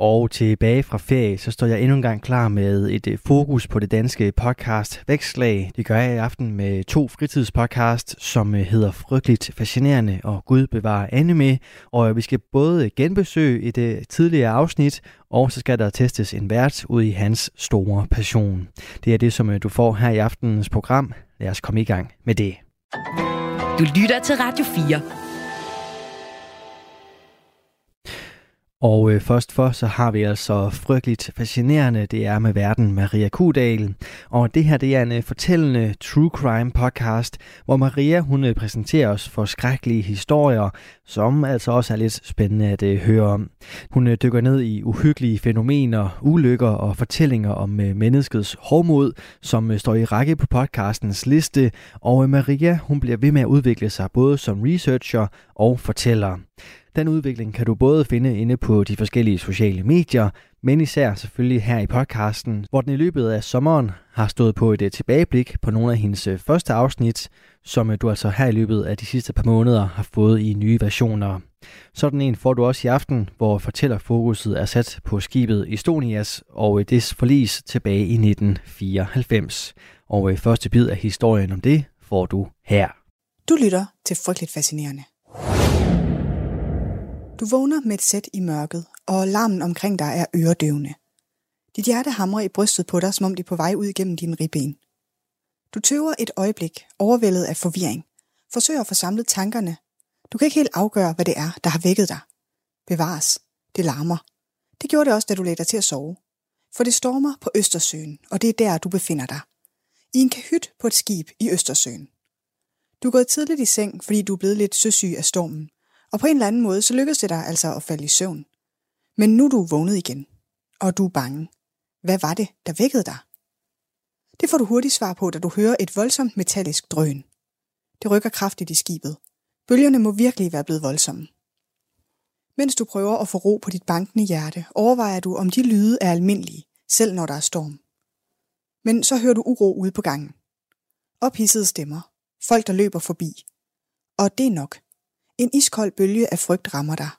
Og tilbage fra ferie, så står jeg endnu en gang klar med et øh, fokus på det danske podcast Vækslag. Det gør jeg i aften med to fritidspodcast, som øh, hedder Frygteligt Fascinerende og Gud bevarer anime. Og vi skal både genbesøge et øh, tidligere afsnit, og så skal der testes en vært ud i hans store passion. Det er det, som du får her i aftenens program. Lad os komme i gang med det. Du lytter til Radio 4. Og øh, først for, så har vi altså frygteligt fascinerende, det er med verden Maria Kudal. Og det her, det er en øh, fortællende true crime podcast, hvor Maria, hun øh, præsenterer os for skrækkelige historier, som altså også er lidt spændende at øh, høre om. Hun øh, dykker ned i uhyggelige fænomener, ulykker og fortællinger om øh, menneskets hårdmod, som øh, står i række på podcastens liste. Og øh, Maria, hun bliver ved med at udvikle sig både som researcher og fortæller. Den udvikling kan du både finde inde på de forskellige sociale medier, men især selvfølgelig her i podcasten, hvor den i løbet af sommeren har stået på et øh, tilbageblik på nogle af hendes øh, første afsnit, som øh, du altså her i løbet af de sidste par måneder har fået i nye versioner. Sådan en får du også i aften, hvor fortællerfokuset er sat på skibet Estonias og dets forlis tilbage i 1994. Og første bid af historien om det får du her. Du lytter til Frygteligt Fascinerende. Du vågner med et sæt i mørket, og larmen omkring dig er øredøvende. Dit hjerte hamrer i brystet på dig, som om det er på vej ud igennem din ribben. Du tøver et øjeblik, overvældet af forvirring. Forsøger at få samlet tankerne. Du kan ikke helt afgøre, hvad det er, der har vækket dig. Bevares. Det larmer. Det gjorde det også, da du lagde dig til at sove. For det stormer på Østersøen, og det er der, du befinder dig. I en kahyt på et skib i Østersøen. Du er gået tidligt i seng, fordi du er blevet lidt søsyg af stormen, og på en eller anden måde, så lykkedes det dig altså at falde i søvn. Men nu er du vågnet igen, og du er bange. Hvad var det, der vækkede dig? Det får du hurtigt svar på, da du hører et voldsomt metallisk drøn. Det rykker kraftigt i skibet. Bølgerne må virkelig være blevet voldsomme. Mens du prøver at få ro på dit bankende hjerte, overvejer du, om de lyde er almindelige, selv når der er storm. Men så hører du uro ude på gangen. Ophidsede stemmer. Folk, der løber forbi. Og det er nok. En iskold bølge af frygt rammer dig.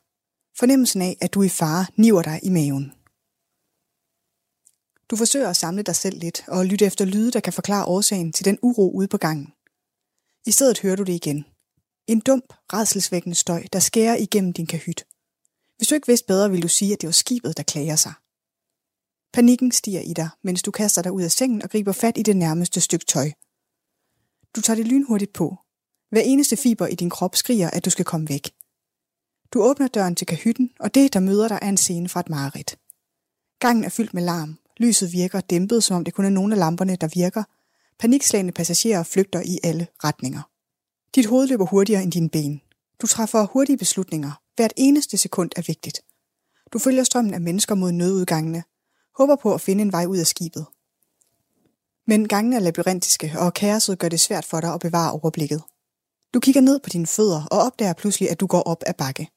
Fornemmelsen af, at du er i fare, niver dig i maven. Du forsøger at samle dig selv lidt og lytte efter lyde, der kan forklare årsagen til den uro ude på gangen. I stedet hører du det igen. En dump, redselsvækkende støj, der skærer igennem din kahyt. Hvis du ikke vidste bedre, ville du sige, at det var skibet, der klager sig. Panikken stiger i dig, mens du kaster dig ud af sengen og griber fat i det nærmeste stykke tøj. Du tager det lynhurtigt på, hver eneste fiber i din krop skriger, at du skal komme væk. Du åbner døren til kahytten, og det, der møder dig, er en scene fra et mareridt. Gangen er fyldt med larm. Lyset virker dæmpet, som om det kun er nogle af lamperne, der virker. Panikslagende passagerer flygter i alle retninger. Dit hoved løber hurtigere end dine ben. Du træffer hurtige beslutninger. Hvert eneste sekund er vigtigt. Du følger strømmen af mennesker mod nødudgangene. Håber på at finde en vej ud af skibet. Men gangene er labyrintiske, og kaoset gør det svært for dig at bevare overblikket. Du kigger ned på dine fødder og opdager pludselig, at du går op ad bakke.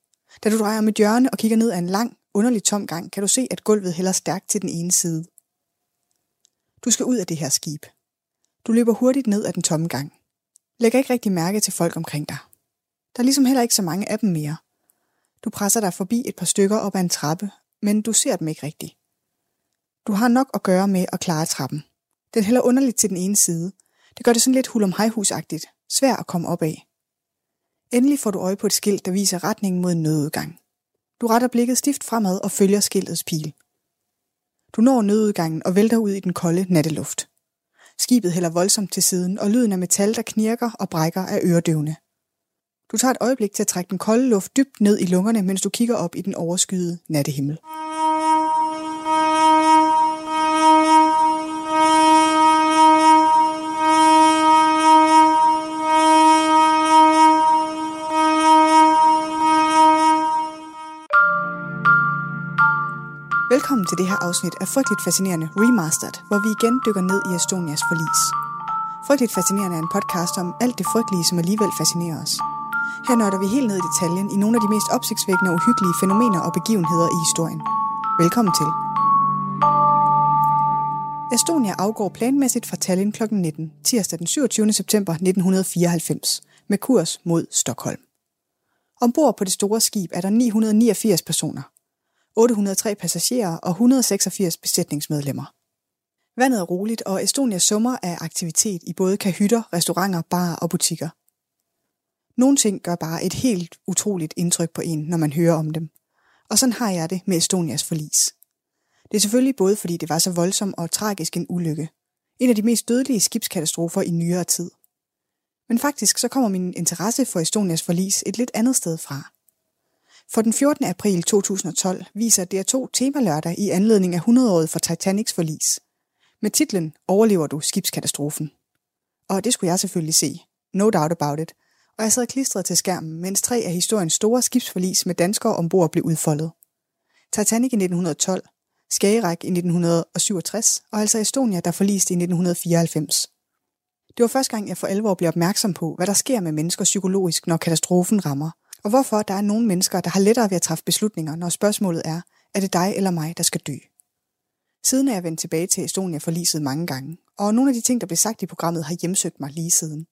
Da du drejer med hjørne og kigger ned ad en lang, underlig tom gang, kan du se, at gulvet hælder stærkt til den ene side. Du skal ud af det her skib. Du løber hurtigt ned ad den tomme gang. Lægger ikke rigtig mærke til folk omkring dig. Der er ligesom heller ikke så mange af dem mere. Du presser dig forbi et par stykker op ad en trappe, men du ser dem ikke rigtigt. Du har nok at gøre med at klare trappen. Den hælder underligt til den ene side. Det gør det sådan lidt hul om hejhusagtigt, svær at komme op af. Endelig får du øje på et skilt, der viser retningen mod en nødudgang. Du retter blikket stift fremad og følger skiltets pil. Du når nødudgangen og vælter ud i den kolde natteluft. Skibet hælder voldsomt til siden, og lyden af metal, der knirker og brækker, er øredøvende. Du tager et øjeblik til at trække den kolde luft dybt ned i lungerne, mens du kigger op i den overskyede nattehimmel. Velkommen til det her afsnit af Frygteligt Fascinerende Remastered, hvor vi igen dykker ned i Estonias forlis. Frygteligt Fascinerende er en podcast om alt det frygtelige, som alligevel fascinerer os. Her nørder vi helt ned i detaljen i nogle af de mest opsigtsvækkende og uhyggelige fænomener og begivenheder i historien. Velkommen til. Estonia afgår planmæssigt fra Tallinn kl. 19, tirsdag den 27. september 1994, med kurs mod Stockholm. Ombord på det store skib er der 989 personer, 803 passagerer og 186 besætningsmedlemmer. Vandet er roligt, og Estonia summer af aktivitet i både kahytter, restauranter, barer og butikker. Nogle ting gør bare et helt utroligt indtryk på en, når man hører om dem. Og sådan har jeg det med Estonias forlis. Det er selvfølgelig både fordi det var så voldsom og tragisk en ulykke. En af de mest dødelige skibskatastrofer i nyere tid. Men faktisk så kommer min interesse for Estonias forlis et lidt andet sted fra. For den 14. april 2012 viser DR2 temalørdag i anledning af 100-året for Titanics forlis. Med titlen Overlever du skibskatastrofen? Og det skulle jeg selvfølgelig se. No doubt about it. Og jeg sad klistret til skærmen, mens tre af historiens store skibsforlis med danskere ombord blev udfoldet. Titanic i 1912, Skagerrak i 1967 og altså Estonia, der forliste i 1994. Det var første gang, jeg for alvor blev opmærksom på, hvad der sker med mennesker psykologisk, når katastrofen rammer, og hvorfor der er nogle mennesker, der har lettere ved at træffe beslutninger, når spørgsmålet er, er det dig eller mig, der skal dø? Siden er jeg vendt tilbage til Estonia forliset mange gange, og nogle af de ting, der blev sagt i programmet, har hjemsøgt mig lige siden.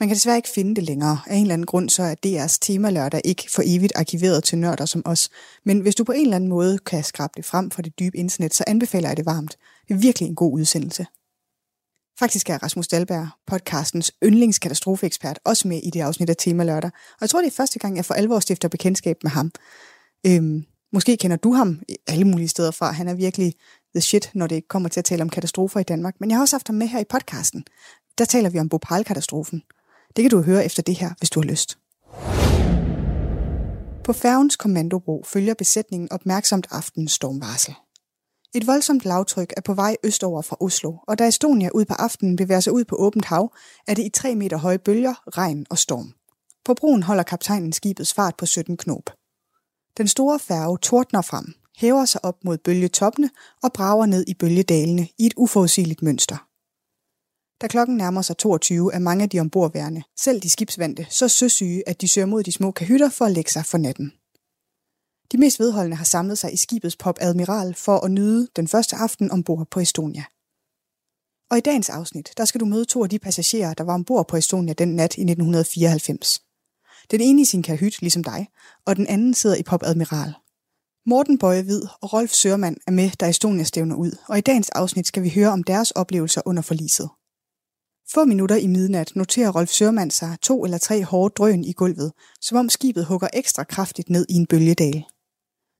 Man kan desværre ikke finde det længere. Af en eller anden grund så er DR's temalørdag ikke for evigt arkiveret til nørder som os. Men hvis du på en eller anden måde kan skrabe det frem fra det dybe internet, så anbefaler jeg det varmt. Det er virkelig en god udsendelse. Faktisk er Rasmus Dahlberg, podcastens yndlingskatastrofeekspert, også med i det afsnit af Tema Lørdag. Og jeg tror, det er første gang, jeg for alvor stifter bekendtskab med ham. Øhm, måske kender du ham alle mulige steder fra. Han er virkelig the shit, når det kommer til at tale om katastrofer i Danmark. Men jeg har også haft ham med her i podcasten. Der taler vi om Bhopal-katastrofen. Det kan du høre efter det her, hvis du har lyst. På færgens kommandobro følger besætningen opmærksomt aftenens stormvarsel. Et voldsomt lavtryk er på vej østover fra Oslo, og da Estonia ud på aftenen bevæger sig ud på åbent hav, er det i 3 meter høje bølger, regn og storm. På broen holder kaptajnen skibets fart på 17 knop. Den store færge tordner frem, hæver sig op mod bølgetoppene og brager ned i bølgedalene i et uforudsigeligt mønster. Da klokken nærmer sig 22, er mange af de ombordværende, selv de skibsvandte, så søsyge, at de søger mod de små kahytter for at lægge sig for natten. De mest vedholdende har samlet sig i skibets Pop Admiral for at nyde den første aften ombord på Estonia. Og i dagens afsnit, der skal du møde to af de passagerer, der var ombord på Estonia den nat i 1994. Den ene i sin kahyt, ligesom dig, og den anden sidder i Pop Admiral. Morten Bøje Hvid og Rolf Sørmand er med, da Estonia stævner ud, og i dagens afsnit skal vi høre om deres oplevelser under forliset. Få minutter i midnat noterer Rolf Sørmand sig to eller tre hårde drøn i gulvet, som om skibet hugger ekstra kraftigt ned i en bølgedal.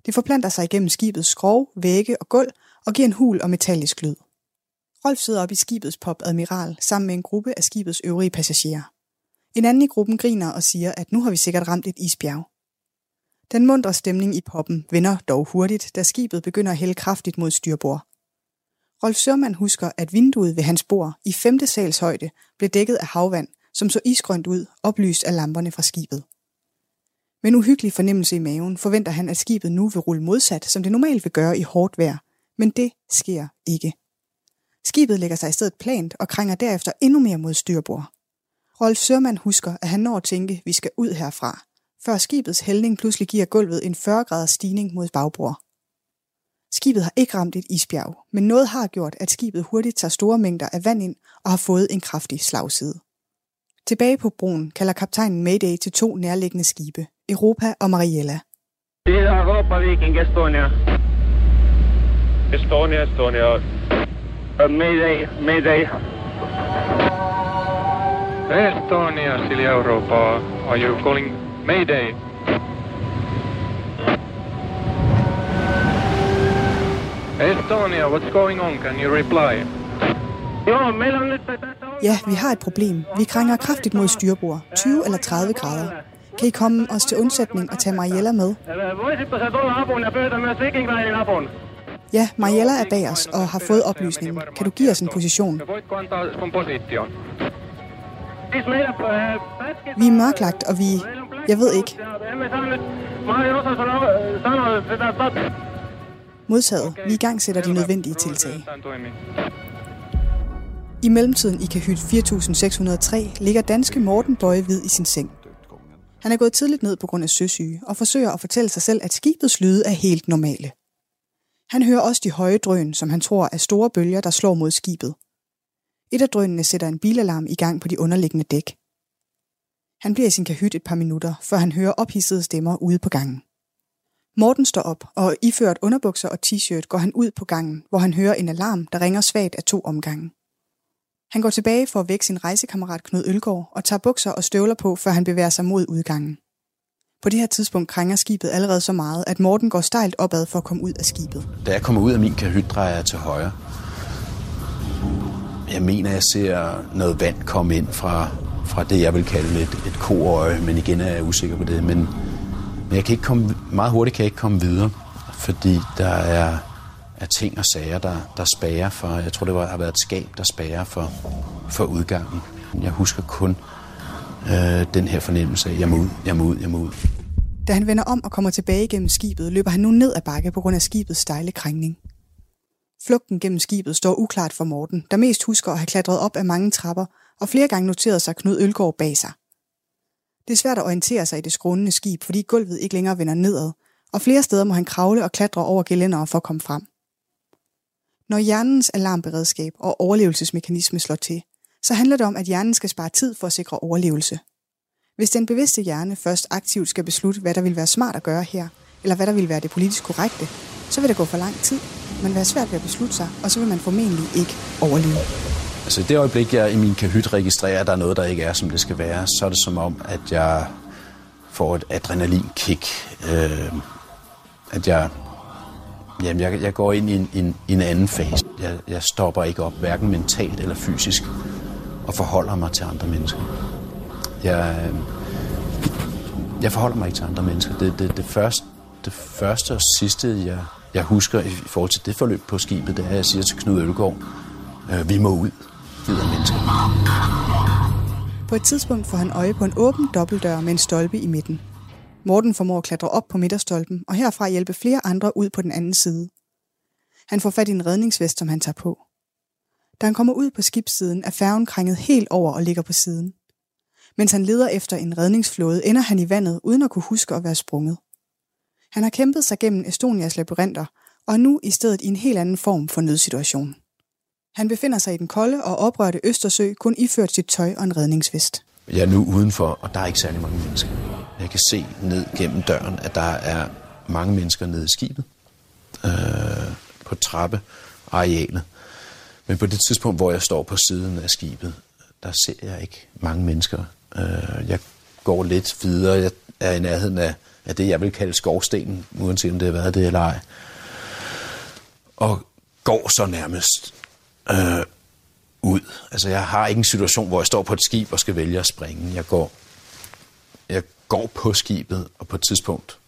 Det forplanter sig igennem skibets skrov, vægge og gulv og giver en hul og metallisk lyd. Rolf sidder op i skibets pop admiral sammen med en gruppe af skibets øvrige passagerer. En anden i gruppen griner og siger, at nu har vi sikkert ramt et isbjerg. Den mundre stemning i poppen vender dog hurtigt, da skibet begynder at hælde kraftigt mod styrbord. Rolf Sørmann husker, at vinduet ved hans bord i femte sals højde blev dækket af havvand, som så isgrønt ud, oplyst af lamperne fra skibet. Med en uhyggelig fornemmelse i maven forventer han, at skibet nu vil rulle modsat, som det normalt vil gøre i hårdt vejr. Men det sker ikke. Skibet lægger sig i stedet plant og krænger derefter endnu mere mod styrbord. Rolf Sørmann husker, at han når at tænke, vi skal ud herfra, før skibets hældning pludselig giver gulvet en 40 graders stigning mod bagbord. Skibet har ikke ramt et isbjerg, men noget har gjort, at skibet hurtigt tager store mængder af vand ind og har fået en kraftig slagside. Tilbage på broen kalder kaptajnen Mayday til to nærliggende skibe, Europa og Mariella. Det er Europa Viking Estonia. Estonia, Estonia. Uh, Mayday, Mayday. Estonia, Silja Europa. Are you calling Mayday? Estonia, what's going on? Can you reply? Jo, meil on nüüd... Ja, vi har et problem. Vi krænger kraftigt mod styrbord, 20 eller 30 grader. Kan I komme os til undsætning og tage Mariella med? Ja Mariella er bag os og har fået oplysningen. Kan du give os en position? Vi er mørklagt, og vi... Jeg ved ikke. Modtaget. Vi i gang sætter de nødvendige tiltag. I mellemtiden i kahyt 4603 ligger danske Morten Bøje Hvid i sin seng. Han er gået tidligt ned på grund af søsyge og forsøger at fortælle sig selv, at skibets lyde er helt normale. Han hører også de høje drøn, som han tror er store bølger, der slår mod skibet. Et af drønene sætter en bilalarm i gang på de underliggende dæk. Han bliver i sin kahyt et par minutter, før han hører ophidsede stemmer ude på gangen. Morten står op, og iført underbukser og t-shirt går han ud på gangen, hvor han hører en alarm, der ringer svagt af to omgange. Han går tilbage for at vække sin rejsekammerat Knud Ølgaard og tager bukser og støvler på, før han bevæger sig mod udgangen. På det her tidspunkt krænger skibet allerede så meget, at Morten går stejlt opad for at komme ud af skibet. Da jeg kommer ud af min kahyt, drejer jeg til højre. Jeg mener, jeg ser noget vand komme ind fra, fra det, jeg vil kalde et, et koøje, men igen er jeg usikker på det. Men, men jeg kan ikke komme, meget hurtigt kan jeg ikke komme videre, fordi der er, af ting og sager, der, der spærer for, jeg tror, det var, har været et skab, der spærer for, for udgangen. Jeg husker kun øh, den her fornemmelse af, jeg må ud, jeg må ud, jeg må ud. Da han vender om og kommer tilbage gennem skibet, løber han nu ned ad bakke på grund af skibets stejle krængning. Flugten gennem skibet står uklart for Morten, der mest husker at have klatret op af mange trapper og flere gange noteret sig Knud Ølgaard bag sig. Det er svært at orientere sig i det skrånende skib, fordi gulvet ikke længere vender nedad, og flere steder må han kravle og klatre over gelændere for at komme frem. Når hjernens alarmberedskab og overlevelsesmekanisme slår til, så handler det om, at hjernen skal spare tid for at sikre overlevelse. Hvis den bevidste hjerne først aktivt skal beslutte, hvad der vil være smart at gøre her, eller hvad der vil være det politisk korrekte, så vil det gå for lang tid. Man vil svært ved at beslutte sig, og så vil man formentlig ikke overleve. Altså i det øjeblik, jeg i min kahyt registrerer, at der er noget, der ikke er, som det skal være, så er det som om, at jeg får et adrenalinkick. Øh, at jeg, jamen jeg, jeg går ind i en, en, en anden fase. Jeg, jeg stopper ikke op, hverken mentalt eller fysisk, og forholder mig til andre mennesker. Jeg, øh, jeg forholder mig ikke til andre mennesker. Det, det, det, første, det første og sidste, jeg, jeg husker i forhold til det forløb på skibet, det er, at jeg siger til Knud Ølgaard, øh, vi må ud, videre mennesker. På et tidspunkt får han øje på en åben dobbeltdør med en stolpe i midten. Morten formår at klatre op på midterstolpen, og herfra hjælpe flere andre ud på den anden side. Han får fat i en redningsvest, som han tager på. Da han kommer ud på skibssiden, er færgen krænget helt over og ligger på siden. Mens han leder efter en redningsflåde, ender han i vandet uden at kunne huske at være sprunget. Han har kæmpet sig gennem Estonias labyrinter, og er nu i stedet i en helt anden form for nødsituation. Han befinder sig i den kolde og oprørte Østersø, kun iført sit tøj og en redningsvest. Jeg er nu udenfor, og der er ikke særlig mange mennesker. Jeg kan se ned gennem døren, at der er mange mennesker nede i skibet, øh, på trappearealet. Men på det tidspunkt, hvor jeg står på siden af skibet, der ser jeg ikke mange mennesker. Øh, jeg går lidt videre. Jeg er i nærheden af, af det, jeg vil kalde skovstenen, uanset om det har været det eller ej. Og går så nærmest øh, ud. Altså, jeg har ikke en situation, hvor jeg står på et skib og skal vælge at springe. Jeg går, jeg går på skibet, og på et tidspunkt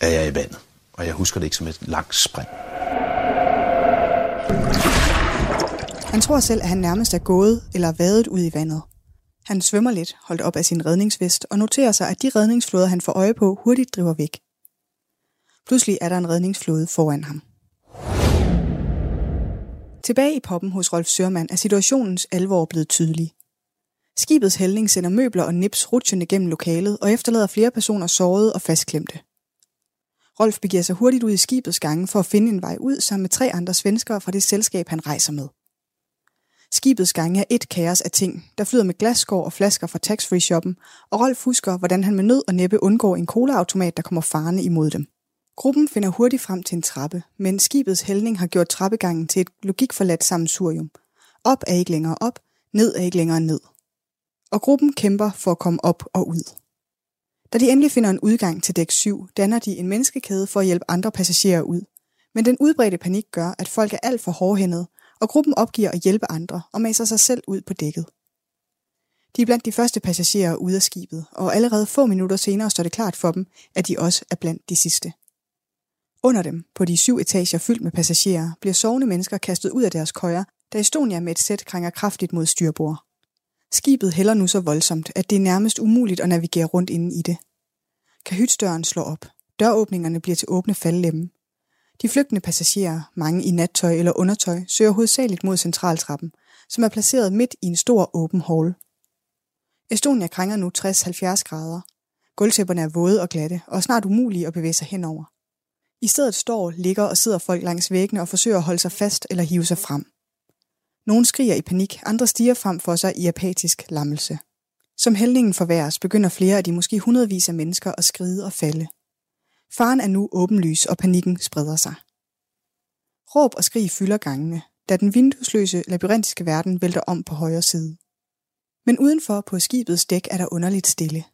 er jeg i vandet. Og jeg husker det ikke som et langt spring. Han tror selv, at han nærmest er gået eller vadet ud i vandet. Han svømmer lidt, holdt op af sin redningsvest, og noterer sig, at de redningsflåder, han får øje på, hurtigt driver væk. Pludselig er der en redningsflåde foran ham. Tilbage i poppen hos Rolf Sørmand er situationens alvor blevet tydelig. Skibets hældning sender møbler og nips rutsjende gennem lokalet og efterlader flere personer sårede og fastklemte. Rolf begiver sig hurtigt ud i skibets gange for at finde en vej ud sammen med tre andre svenskere fra det selskab, han rejser med. Skibets gange er et kaos af ting, der flyder med glasskår og flasker fra tax-free-shoppen, og Rolf husker, hvordan han med nød og næppe undgår en colaautomat, der kommer farne imod dem. Gruppen finder hurtigt frem til en trappe, men skibets hældning har gjort trappegangen til et logikforladt sammensurium. Op er ikke længere op, ned er ikke længere ned. Og gruppen kæmper for at komme op og ud. Da de endelig finder en udgang til dæk 7, danner de en menneskekæde for at hjælpe andre passagerer ud. Men den udbredte panik gør, at folk er alt for hårdhændede, og gruppen opgiver at hjælpe andre og maser sig selv ud på dækket. De er blandt de første passagerer ude af skibet, og allerede få minutter senere står det klart for dem, at de også er blandt de sidste. Under dem, på de syv etager fyldt med passagerer, bliver sovende mennesker kastet ud af deres køjer, da Estonia med et sæt krænger kraftigt mod styrbord. Skibet hælder nu så voldsomt, at det er nærmest umuligt at navigere rundt inde i det. Kahytstøren slår op. Døråbningerne bliver til åbne faldlemme. De flygtende passagerer, mange i nattøj eller undertøj, søger hovedsageligt mod centraltrappen, som er placeret midt i en stor åben hall. Estonia krænger nu 60-70 grader. Gulvtæpperne er våde og glatte, og snart umulige at bevæge sig henover. I stedet står, ligger og sidder folk langs væggene og forsøger at holde sig fast eller hive sig frem. Nogle skriger i panik, andre stiger frem for sig i apatisk lammelse. Som hældningen forværres, begynder flere af de måske hundredvis af mennesker at skride og falde. Faren er nu åbenlys, og panikken spreder sig. Råb og skrig fylder gangene, da den vinduesløse labyrintiske verden vælter om på højre side. Men udenfor på skibets dæk er der underligt stille.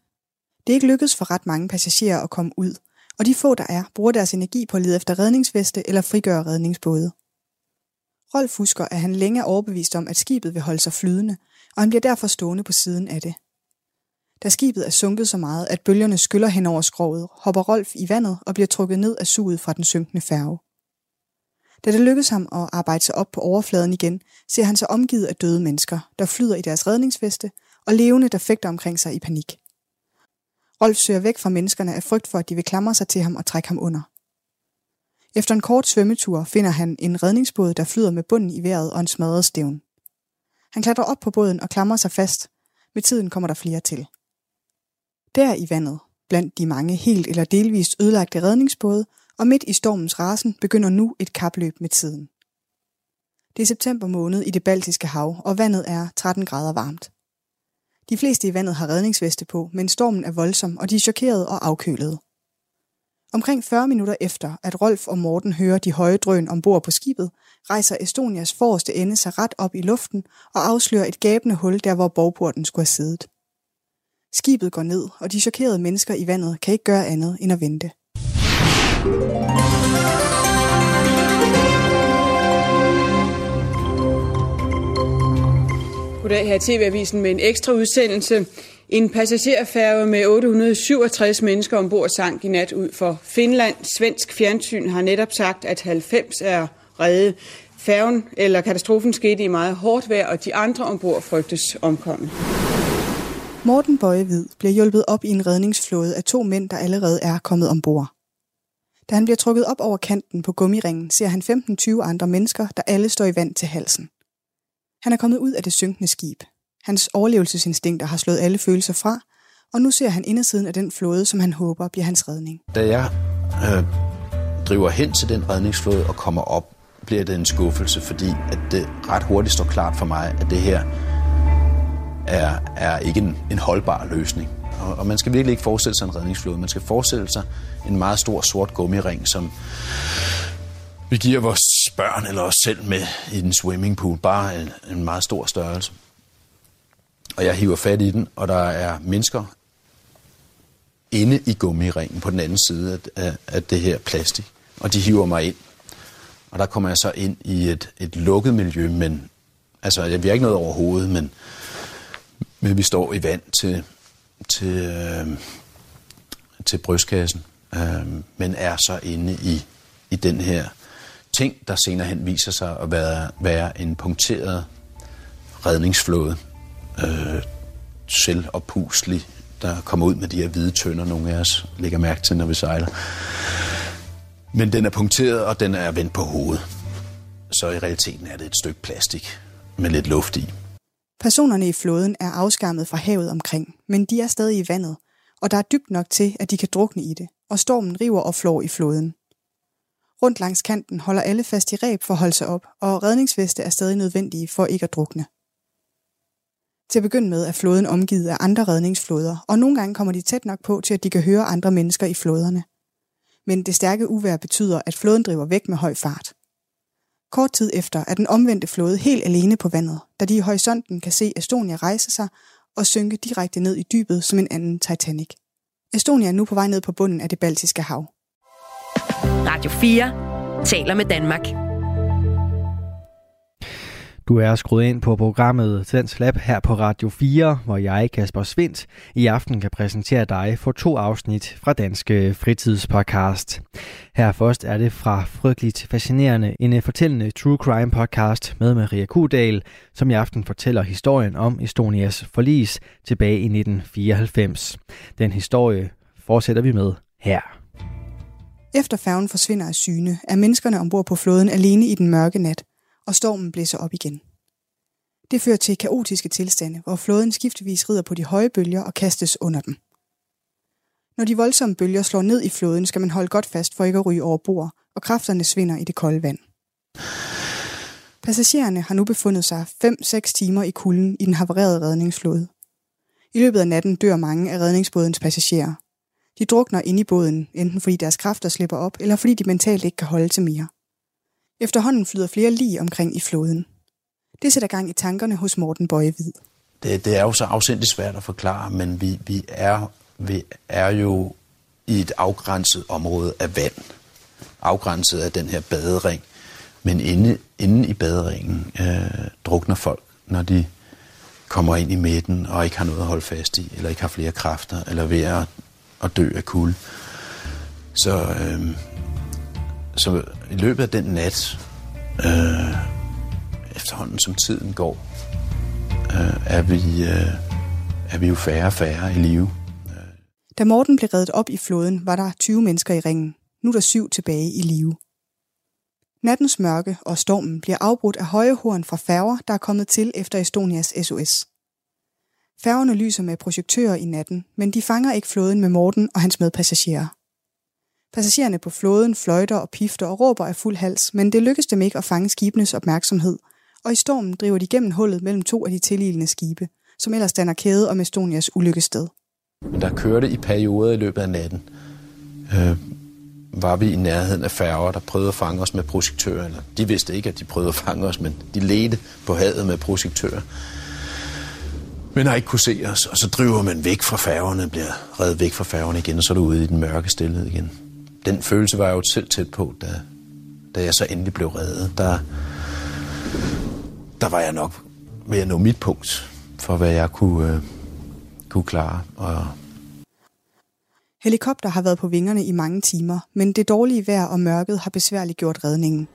Det er ikke lykkedes for ret mange passagerer at komme ud, og de få, der er, bruger deres energi på at lede efter redningsveste eller frigøre redningsbåde. Rolf husker, at han længe er overbevist om, at skibet vil holde sig flydende, og han bliver derfor stående på siden af det. Da skibet er sunket så meget, at bølgerne skyller hen over skroget, hopper Rolf i vandet og bliver trukket ned af suget fra den synkende færge. Da det lykkes ham at arbejde sig op på overfladen igen, ser han sig omgivet af døde mennesker, der flyder i deres redningsveste, og levende, der fægter omkring sig i panik. Rolf søger væk fra menneskerne af frygt for, at de vil klamre sig til ham og trække ham under. Efter en kort svømmetur finder han en redningsbåd, der flyder med bunden i vejret og en smadret stævn. Han klatrer op på båden og klamrer sig fast. Med tiden kommer der flere til. Der i vandet, blandt de mange helt eller delvist ødelagte redningsbåde, og midt i stormens rasen begynder nu et kapløb med tiden. Det er september måned i det baltiske hav, og vandet er 13 grader varmt. De fleste i vandet har redningsveste på, men stormen er voldsom, og de er chokerede og afkølede. Omkring 40 minutter efter, at Rolf og Morten hører de høje drøn ombord på skibet, rejser Estonias forreste ende sig ret op i luften og afslører et gabende hul der, hvor borgporten skulle have siddet. Skibet går ned, og de chokerede mennesker i vandet kan ikke gøre andet end at vente. Goddag her i TV-avisen med en ekstra udsendelse. En passagerfærge med 867 mennesker ombord sank i nat ud for Finland. Svensk fjernsyn har netop sagt, at 90 er reddet. Færgen eller katastrofen skete i meget hårdt vejr, og de andre ombord frygtes omkommet. Morten Bøje bliver hjulpet op i en redningsflåde af to mænd, der allerede er kommet ombord. Da han bliver trukket op over kanten på gummiringen, ser han 15-20 andre mennesker, der alle står i vand til halsen. Han er kommet ud af det synkende skib. Hans overlevelsesinstinkter har slået alle følelser fra, og nu ser han indersiden af den flåde, som han håber bliver hans redning. Da jeg øh, driver hen til den redningsflåde og kommer op, bliver det en skuffelse, fordi at det ret hurtigt står klart for mig, at det her er, er ikke en, en holdbar løsning. Og, og man skal virkelig ikke forestille sig en redningsflåde. Man skal forestille sig en meget stor sort gummiring, som vi giver vores børn eller os selv med i den swimmingpool. Bare en, en meget stor størrelse. Og jeg hiver fat i den, og der er mennesker inde i gummiringen på den anden side af, af, det her plastik. Og de hiver mig ind. Og der kommer jeg så ind i et, et lukket miljø, men altså, jeg har ikke noget over hovedet, men, men vi står i vand til, til, øh, til brystkassen, øh, men er så inde i, i den her ting, der senere hen viser sig at være, være en punkteret redningsflåde. Øh, selvoppuslig, der kommer ud med de her hvide tønder, nogle af os lægger mærke til, når vi sejler. Men den er punkteret, og den er vendt på hovedet. Så i realiteten er det et stykke plastik med lidt luft i. Personerne i flåden er afskærmet fra havet omkring, men de er stadig i vandet, og der er dybt nok til, at de kan drukne i det, og stormen river og flår i floden. Rundt langs kanten holder alle fast i reb for at holde sig op, og redningsveste er stadig nødvendige for ikke at drukne. Til at begynde med er floden omgivet af andre redningsfloder, og nogle gange kommer de tæt nok på til, at de kan høre andre mennesker i floderne. Men det stærke uvær betyder, at floden driver væk med høj fart. Kort tid efter er den omvendte flåde helt alene på vandet, da de i horisonten kan se Estonia rejse sig og synke direkte ned i dybet som en anden Titanic. Estonia er nu på vej ned på bunden af det baltiske hav. Radio 4 taler med Danmark. Du er skruet ind på programmet Tens Lab her på Radio 4, hvor jeg, Kasper Svindt, i aften kan præsentere dig for to afsnit fra Danske Fritidspodcast. Her først er det fra Frygteligt Fascinerende, en øh, fortællende true crime podcast med Maria Kudal, som i aften fortæller historien om Estonias forlis tilbage i 1994. Den historie fortsætter vi med her. Efter færgen forsvinder af syne, er menneskerne ombord på flåden alene i den mørke nat, og stormen blæser op igen. Det fører til kaotiske tilstande, hvor flåden skiftevis rider på de høje bølger og kastes under dem. Når de voldsomme bølger slår ned i floden, skal man holde godt fast for ikke at ryge over bord, og kræfterne svinder i det kolde vand. Passagererne har nu befundet sig 5-6 timer i kulden i den havarerede redningsflåde. I løbet af natten dør mange af redningsbådens passagerer. De drukner ind i båden, enten fordi deres kræfter slipper op, eller fordi de mentalt ikke kan holde til mere. Efterhånden flyder flere lige omkring i floden. Det sætter gang i tankerne hos Morten Bøjevid. Det, det er jo så afsindigt svært at forklare, men vi, vi, er, vi er jo i et afgrænset område af vand. Afgrænset af den her badering. Men inde, inde i baderingen øh, drukner folk, når de kommer ind i midten og ikke har noget at holde fast i, eller ikke har flere kræfter, eller ved at, at dø af kulde. Så, øh, så i løbet af den nat, øh, efterhånden som tiden går, øh, er, vi, øh, er vi jo færre og færre i live. Da Morten blev reddet op i floden, var der 20 mennesker i ringen. Nu er der syv tilbage i live. Nattens mørke og stormen bliver afbrudt af høje horn fra færger, der er kommet til efter Estonias SOS. Færgerne lyser med projektører i natten, men de fanger ikke floden med Morten og hans medpassagerer. Passagererne på floden fløjter og pifter og råber af fuld hals, men det lykkes dem ikke at fange skibenes opmærksomhed, og i stormen driver de gennem hullet mellem to af de tililende skibe, som ellers danner kæde om Estonias ulykkested. Der kørte i perioder i løbet af natten, øh, var vi i nærheden af færger, der prøvede at fange os med projektører. Eller de vidste ikke, at de prøvede at fange os, men de ledte på havet med projektører. Men har ikke kunne se os, og så driver man væk fra færgerne, bliver reddet væk fra færgerne igen, og så er du ude i den mørke stillhed igen. Den følelse var jeg jo selv tæt på, da, da jeg så endelig blev reddet. Der, der var jeg nok ved at nå mit punkt for, hvad jeg kunne, øh, kunne klare. Og Helikopter har været på vingerne i mange timer, men det dårlige vejr og mørket har besværligt gjort redningen.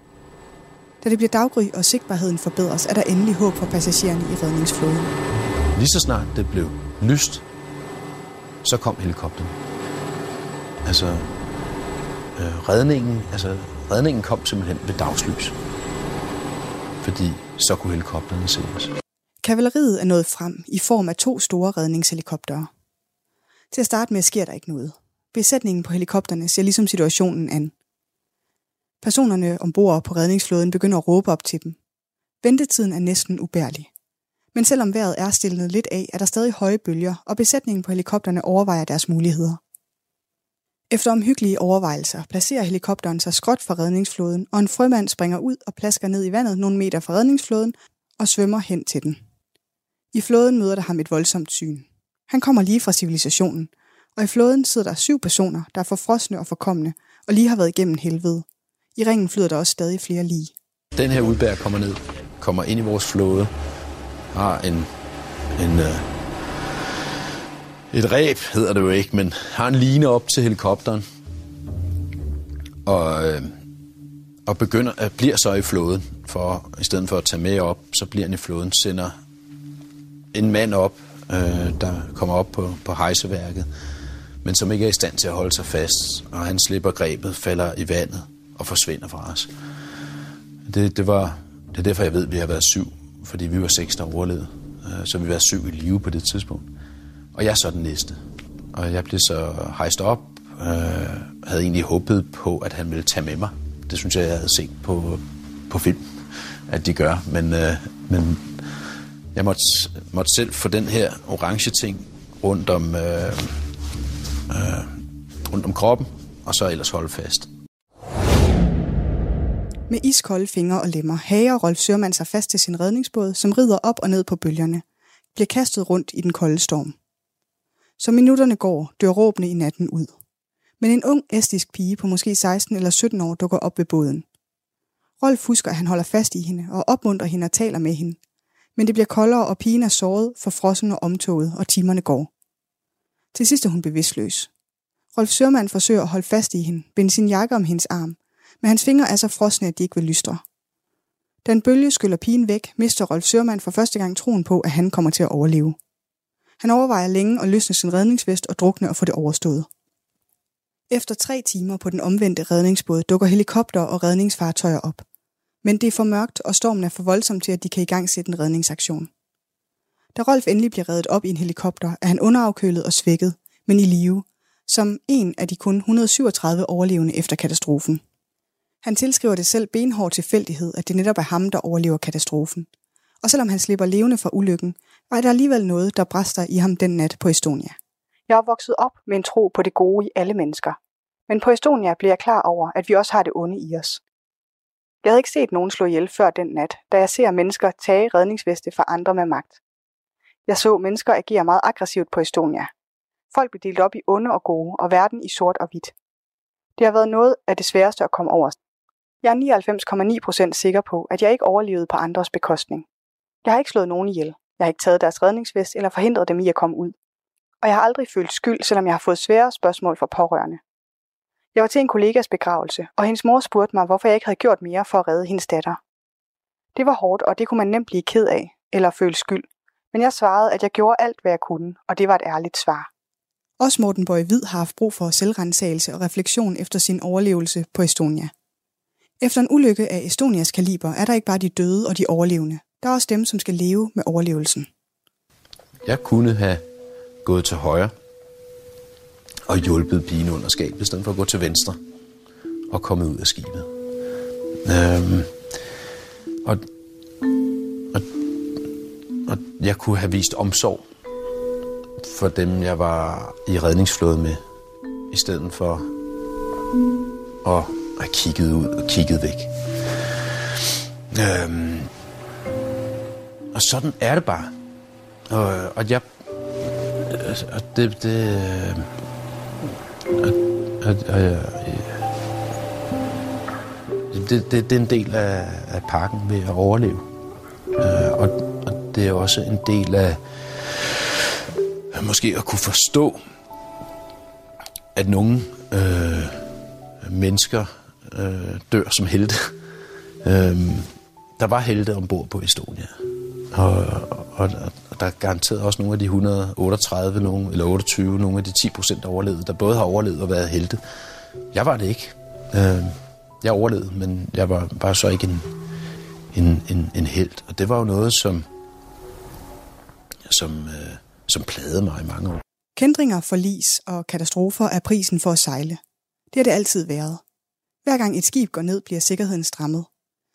Da det bliver daggry og sigtbarheden forbedres, er der endelig håb for passagererne i redningsflåden. lige så snart det blev lyst, så kom helikopteren. Altså, øh, redningen, altså, redningen kom simpelthen ved dagslys. Fordi så kunne helikopterne se os. Kavaleriet er nået frem i form af to store redningshelikoptere. Til at starte med sker der ikke noget. Besætningen på helikopterne ser ligesom situationen an. Personerne ombord på redningsflåden begynder at råbe op til dem. Ventetiden er næsten ubærlig. Men selvom vejret er stillet lidt af, er der stadig høje bølger, og besætningen på helikopterne overvejer deres muligheder. Efter omhyggelige overvejelser placerer helikopteren sig skråt for redningsflåden, og en frømand springer ud og plasker ned i vandet nogle meter fra redningsflåden og svømmer hen til den. I flåden møder der ham et voldsomt syn. Han kommer lige fra civilisationen, og i flåden sidder der syv personer, der er forfrosne og forkommende, og lige har været igennem helvede. I ringen flyder der også stadig flere lige. Den her udbær kommer ned, kommer ind i vores flåde, har en, en uh et ræb, hedder det jo ikke, men har en line op til helikopteren, og, øh, og begynder, at bliver så i flåden, for i stedet for at tage med op, så bliver han i flåden, sender en mand op, øh, der kommer op på, på hejseværket, men som ikke er i stand til at holde sig fast, og han slipper grebet, falder i vandet og forsvinder fra os. Det, det, var, det er derfor, jeg ved, at vi har været syv, fordi vi var seks, der overlevede. Øh, så vi var syv i live på det tidspunkt. Og jeg er så den næste. Og jeg blev så hejst op. Øh, havde egentlig håbet på, at han ville tage med mig. Det synes jeg, jeg havde set på, på film, at de gør. Men, øh, men jeg måtte, måtte selv få den her orange ting rundt om, øh, øh, rundt om kroppen, og så ellers holde fast. Med iskolde fingre og lemmer hager Rolf Sørmann sig fast til sin redningsbåd, som rider op og ned på bølgerne, bliver kastet rundt i den kolde storm. Som minutterne går, dør råbene i natten ud. Men en ung estisk pige på måske 16 eller 17 år dukker op ved båden. Rolf husker, at han holder fast i hende og opmuntrer hende og taler med hende. Men det bliver koldere, og pigen er såret, forfrossen og omtoget, og timerne går. Til sidst er hun bevidstløs. Rolf Sørmand forsøger at holde fast i hende, binde sin jakke om hendes arm, men hans fingre er så frosne, at de ikke vil lystre. Da en bølge skyller pigen væk, mister Rolf Sørmand for første gang troen på, at han kommer til at overleve. Han overvejer længe at løsne sin redningsvest og drukne og få det overstået. Efter tre timer på den omvendte redningsbåd dukker helikopter og redningsfartøjer op. Men det er for mørkt, og stormen er for voldsom til, at de kan i gang sætte en redningsaktion. Da Rolf endelig bliver reddet op i en helikopter, er han underafkølet og svækket, men i live, som en af de kun 137 overlevende efter katastrofen. Han tilskriver det selv benhård tilfældighed, at det netop er ham, der overlever katastrofen. Og selvom han slipper levende fra ulykken, var der alligevel noget, der bræster i ham den nat på Estonia. Jeg er vokset op med en tro på det gode i alle mennesker. Men på Estonia blev jeg klar over, at vi også har det onde i os. Jeg havde ikke set nogen slå ihjel før den nat, da jeg ser mennesker tage redningsveste fra andre med magt. Jeg så mennesker agere meget aggressivt på Estonia. Folk blev delt op i onde og gode, og verden i sort og hvidt. Det har været noget af det sværeste at komme over. Jeg er 99,9% sikker på, at jeg ikke overlevede på andres bekostning. Jeg har ikke slået nogen ihjel. Jeg har ikke taget deres redningsvest eller forhindret dem i at komme ud. Og jeg har aldrig følt skyld, selvom jeg har fået svære spørgsmål fra pårørende. Jeg var til en kollegas begravelse, og hendes mor spurgte mig, hvorfor jeg ikke havde gjort mere for at redde hendes datter. Det var hårdt, og det kunne man nemt blive ked af, eller føle skyld. Men jeg svarede, at jeg gjorde alt, hvad jeg kunne, og det var et ærligt svar. Også Morten Bøje Hvid har haft brug for selvrensagelse og refleksion efter sin overlevelse på Estonia. Efter en ulykke af Estonias kaliber er der ikke bare de døde og de overlevende. Der er også dem, som skal leve med overlevelsen. Jeg kunne have gået til højre og hjulpet pigen under skabet, i stedet for at gå til venstre og komme ud af skibet. Øhm, og, og, og jeg kunne have vist omsorg for dem, jeg var i redningsflåde med, i stedet for at have kigget ud og kigget væk. Øhm, og sådan er det bare. Og, og jeg... Og det... det og, og, og, øh, det, det, det er en del af, af pakken ved at overleve. Øh, og, og det er også en del af måske at kunne forstå, at nogle øh, mennesker øh, dør som helte. Øh, der var helte ombord på Estonia. Og, og, og der er garanteret også nogle af de 138, nogle, eller 28, nogle af de 10 procent overlevede, der både har overlevet og været helte. Jeg var det ikke. Øh, jeg overlevede, men jeg var bare så ikke en, en, en, en held. Og det var jo noget, som, som, øh, som plagede mig i mange år. Kendringer, forlis og katastrofer er prisen for at sejle. Det har det altid været. Hver gang et skib går ned, bliver sikkerheden strammet.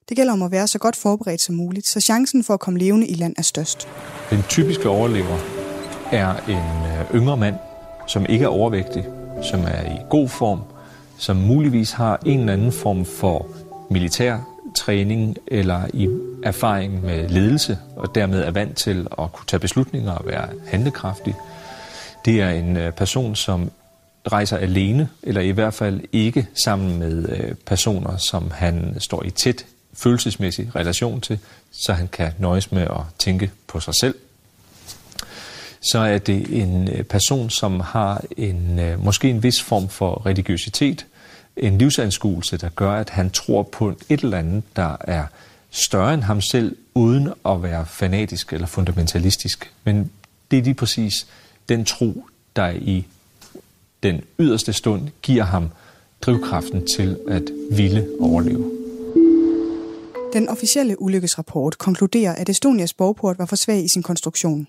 Det gælder om at være så godt forberedt som muligt, så chancen for at komme levende i land er størst. Den typiske overlever er en øh, yngre mand, som ikke er overvægtig, som er i god form, som muligvis har en eller anden form for militær træning eller i erfaring med ledelse, og dermed er vant til at kunne tage beslutninger og være handlekraftig. Det er en øh, person, som rejser alene, eller i hvert fald ikke sammen med øh, personer, som han står i tæt følelsesmæssig relation til, så han kan nøjes med at tænke på sig selv. Så er det en øh, person, som har en øh, måske en vis form for religiøsitet, en livsanskuelse, der gør, at han tror på et eller andet, der er større end ham selv, uden at være fanatisk eller fundamentalistisk. Men det er lige præcis den tro, der i den yderste stund giver ham drivkraften til at ville overleve. Den officielle ulykkesrapport konkluderer, at Estonias borgport var for svag i sin konstruktion.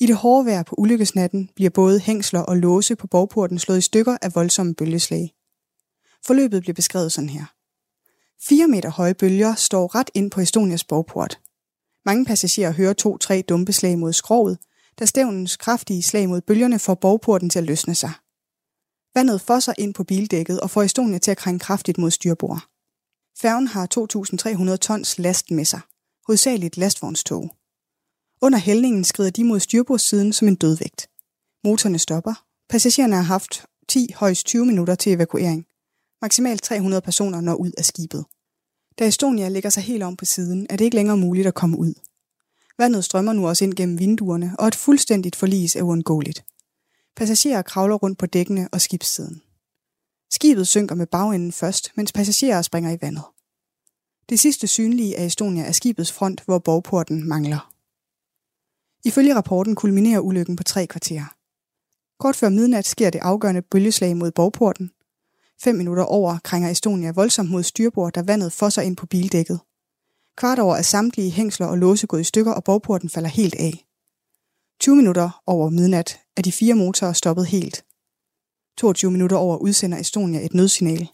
I det hårde vejr på ulykkesnatten bliver både hængsler og låse på borgporten slået i stykker af voldsomme bølgeslag. Forløbet bliver beskrevet sådan her. 4 meter høje bølger står ret ind på Estonias borgport. Mange passagerer hører to-tre dumpeslag mod skroget, da stævnens kraftige slag mod bølgerne får borgporten til at løsne sig. Vandet fosser ind på bildækket og får Estonia til at krænge kraftigt mod styrbord. Færgen har 2.300 tons last med sig, hovedsageligt lastvognstog. Under hældningen skrider de mod styrbordssiden som en dødvægt. Motorerne stopper. Passagererne har haft 10 højst 20 minutter til evakuering. Maksimalt 300 personer når ud af skibet. Da Estonia ligger sig helt om på siden, er det ikke længere muligt at komme ud. Vandet strømmer nu også ind gennem vinduerne, og et fuldstændigt forlis er uundgåeligt. Passagerer kravler rundt på dækkene og skibssiden. Skibet synker med bagenden først, mens passagerer springer i vandet. Det sidste synlige af Estonia er skibets front, hvor borgporten mangler. Ifølge rapporten kulminerer ulykken på tre kvarterer. Kort før midnat sker det afgørende bølgeslag mod borgporten, Fem minutter over krænger Estonia voldsomt mod styrbord, da vandet fosser ind på bildækket. Kvart over er samtlige hængsler og låse gået i stykker, og borgporten falder helt af. 20 minutter over midnat er de fire motorer stoppet helt. 22 minutter over udsender Estonia et nødsignal.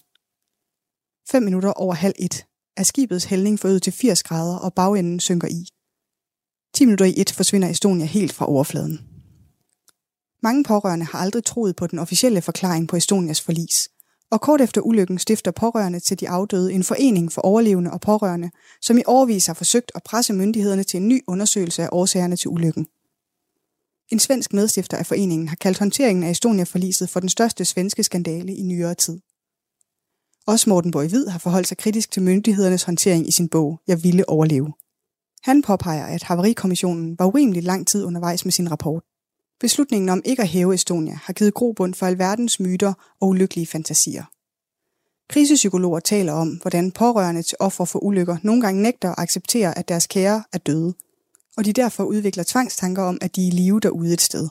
5 minutter over halv et er skibets hældning forøget til 80 grader, og bagenden synker i. 10 minutter i et forsvinder Estonia helt fra overfladen. Mange pårørende har aldrig troet på den officielle forklaring på Estonias forlis, og kort efter ulykken stifter pårørende til de afdøde en forening for overlevende og pårørende, som i overvis har forsøgt at presse myndighederne til en ny undersøgelse af årsagerne til ulykken. En svensk medstifter af foreningen har kaldt håndteringen af Estonia-forliset for den største svenske skandale i nyere tid. Også Morten Borg Hvid har forholdt sig kritisk til myndighedernes håndtering i sin bog Jeg ville overleve. Han påpeger, at Havarikommissionen var urimelig lang tid undervejs med sin rapport. Beslutningen om ikke at hæve Estonia har givet grobund for alverdens myter og ulykkelige fantasier. Krisepsykologer taler om, hvordan pårørende til ofre for ulykker nogle gange nægter at acceptere, at deres kære er døde, og de derfor udvikler tvangstanker om, at de er i live derude et sted.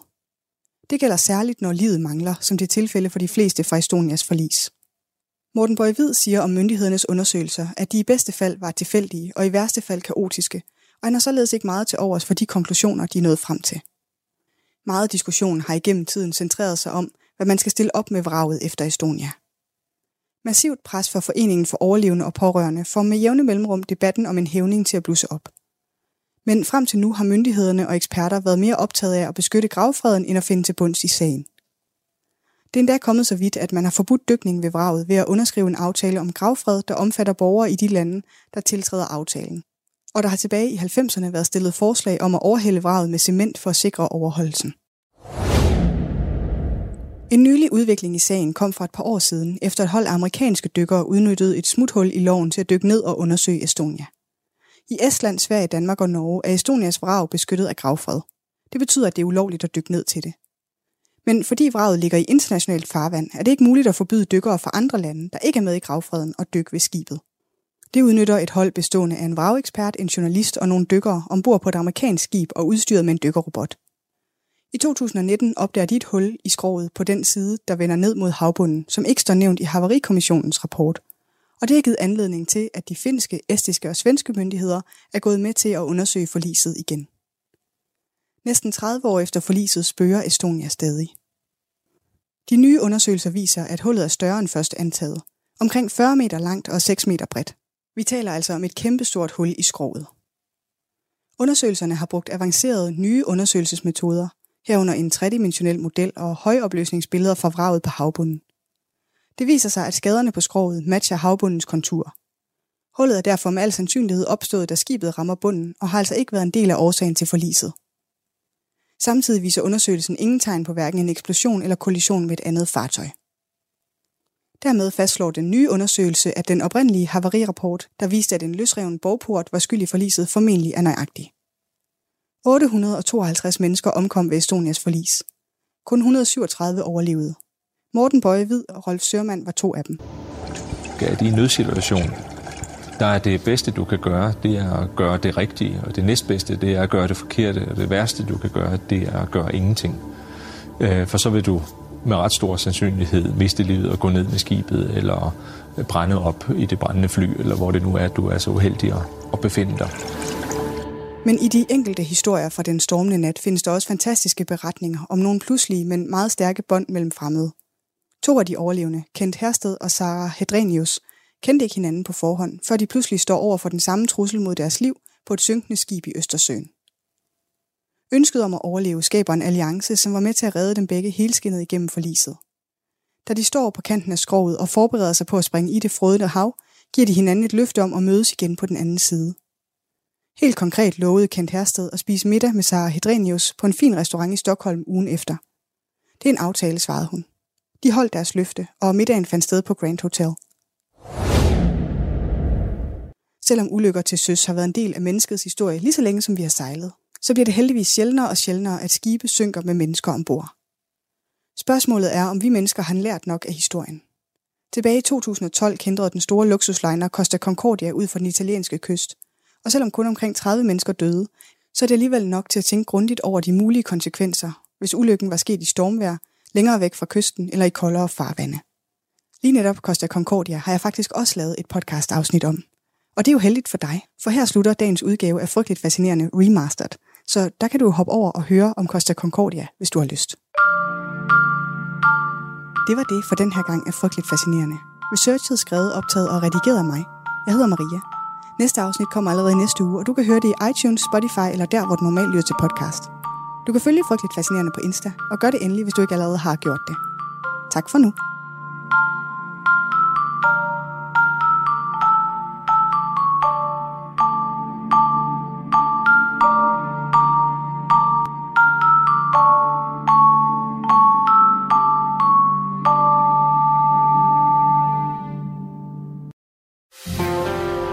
Det gælder særligt, når livet mangler, som det er tilfælde for de fleste fra Estonias forlis. Morten Bøjvid siger om myndighedernes undersøgelser, at de i bedste fald var tilfældige og i værste fald kaotiske, og han har således ikke meget til overs for de konklusioner, de er nået frem til. Meget diskussion har igennem tiden centreret sig om, hvad man skal stille op med vraget efter Estonia. Massivt pres fra Foreningen for Overlevende og Pårørende får med jævne mellemrum debatten om en hævning til at blusse op. Men frem til nu har myndighederne og eksperter været mere optaget af at beskytte gravfreden end at finde til bunds i sagen. Det er endda kommet så vidt, at man har forbudt dykning ved vraget ved at underskrive en aftale om gravfred, der omfatter borgere i de lande, der tiltræder aftalen. Og der har tilbage i 90'erne været stillet forslag om at overhælde vraget med cement for at sikre overholdelsen. En nylig udvikling i sagen kom for et par år siden, efter et hold amerikanske dykkere udnyttede et smuthul i loven til at dykke ned og undersøge Estonia. I Estland, Sverige, Danmark og Norge er Estonias vrag beskyttet af gravfred. Det betyder, at det er ulovligt at dykke ned til det. Men fordi vraget ligger i internationalt farvand, er det ikke muligt at forbyde dykkere fra andre lande, der ikke er med i gravfreden, at dykke ved skibet. Det udnytter et hold bestående af en vragekspert, en journalist og nogle dykkere ombord på et amerikansk skib og udstyret med en dykkerrobot. I 2019 opdager de et hul i skroget på den side, der vender ned mod havbunden, som ikke står nævnt i Havarikommissionens rapport. Og det har givet anledning til, at de finske, estiske og svenske myndigheder er gået med til at undersøge forliset igen. Næsten 30 år efter forliset spørger Estonia stadig. De nye undersøgelser viser, at hullet er større end først antaget. Omkring 40 meter langt og 6 meter bredt. Vi taler altså om et kæmpestort hul i skroget. Undersøgelserne har brugt avancerede nye undersøgelsesmetoder, herunder en tredimensionel model og højopløsningsbilleder fra vraget på havbunden. Det viser sig, at skaderne på skroget matcher havbundens kontur. Hullet er derfor med al sandsynlighed opstået, da skibet rammer bunden, og har altså ikke været en del af årsagen til forliset. Samtidig viser undersøgelsen ingen tegn på hverken en eksplosion eller kollision med et andet fartøj. Dermed fastslår den nye undersøgelse, at den oprindelige havarirapport, der viste, at en løsreven borgport var skyld i forliset, formentlig er nøjagtig. 852 mennesker omkom ved Estonias forlis. Kun 137 overlevede. Morten Bøje Hvid og Rolf Sørmand var to af dem. Ja, i en nødsituation, der er det bedste, du kan gøre, det er at gøre det rigtige, og det næstbedste, det er at gøre det forkerte, og det værste, du kan gøre, det er at gøre ingenting. Øh, for så vil du med ret stor sandsynlighed miste livet og gå ned med skibet, eller brænde op i det brændende fly, eller hvor det nu er, du er så uheldig at befinde dig. Men i de enkelte historier fra den stormende nat findes der også fantastiske beretninger om nogle pludselige, men meget stærke bånd mellem fremmede. To af de overlevende, Kent Hersted og Sara Hedrenius, kendte ikke hinanden på forhånd, før de pludselig står over for den samme trussel mod deres liv på et synkende skib i Østersøen. Ønsket om at overleve skaber en alliance, som var med til at redde dem begge helskindet igennem forliset. Da de står på kanten af skroget og forbereder sig på at springe i det frødende hav, giver de hinanden et løfte om at mødes igen på den anden side. Helt konkret lovede Kent Hersted at spise middag med Sara Hedrenius på en fin restaurant i Stockholm ugen efter. Det er en aftale, svarede hun. De holdt deres løfte, og middagen fandt sted på Grand Hotel. Selvom ulykker til søs har været en del af menneskets historie lige så længe som vi har sejlet, så bliver det heldigvis sjældnere og sjældnere, at skibe synker med mennesker ombord. Spørgsmålet er, om vi mennesker har lært nok af historien. Tilbage i 2012 kendte den store luksusliner Costa Concordia ud for den italienske kyst, og selvom kun omkring 30 mennesker døde, så er det alligevel nok til at tænke grundigt over de mulige konsekvenser, hvis ulykken var sket i stormvejr, længere væk fra kysten eller i koldere farvande. Lige netop Costa Concordia har jeg faktisk også lavet et podcast-afsnit om. Og det er jo heldigt for dig, for her slutter dagens udgave af Frygteligt Fascinerende Remastered, så der kan du hoppe over og høre om Costa Concordia, hvis du har lyst. Det var det for den her gang af Frygteligt Fascinerende. Researchet, skrevet, optaget og redigeret af mig. Jeg hedder Maria. Næste afsnit kommer allerede i næste uge, og du kan høre det i iTunes, Spotify eller der, hvor du normalt lytter til podcast. Du kan følge Frygteligt Fascinerende på Insta, og gør det endelig, hvis du ikke allerede har gjort det. Tak for nu.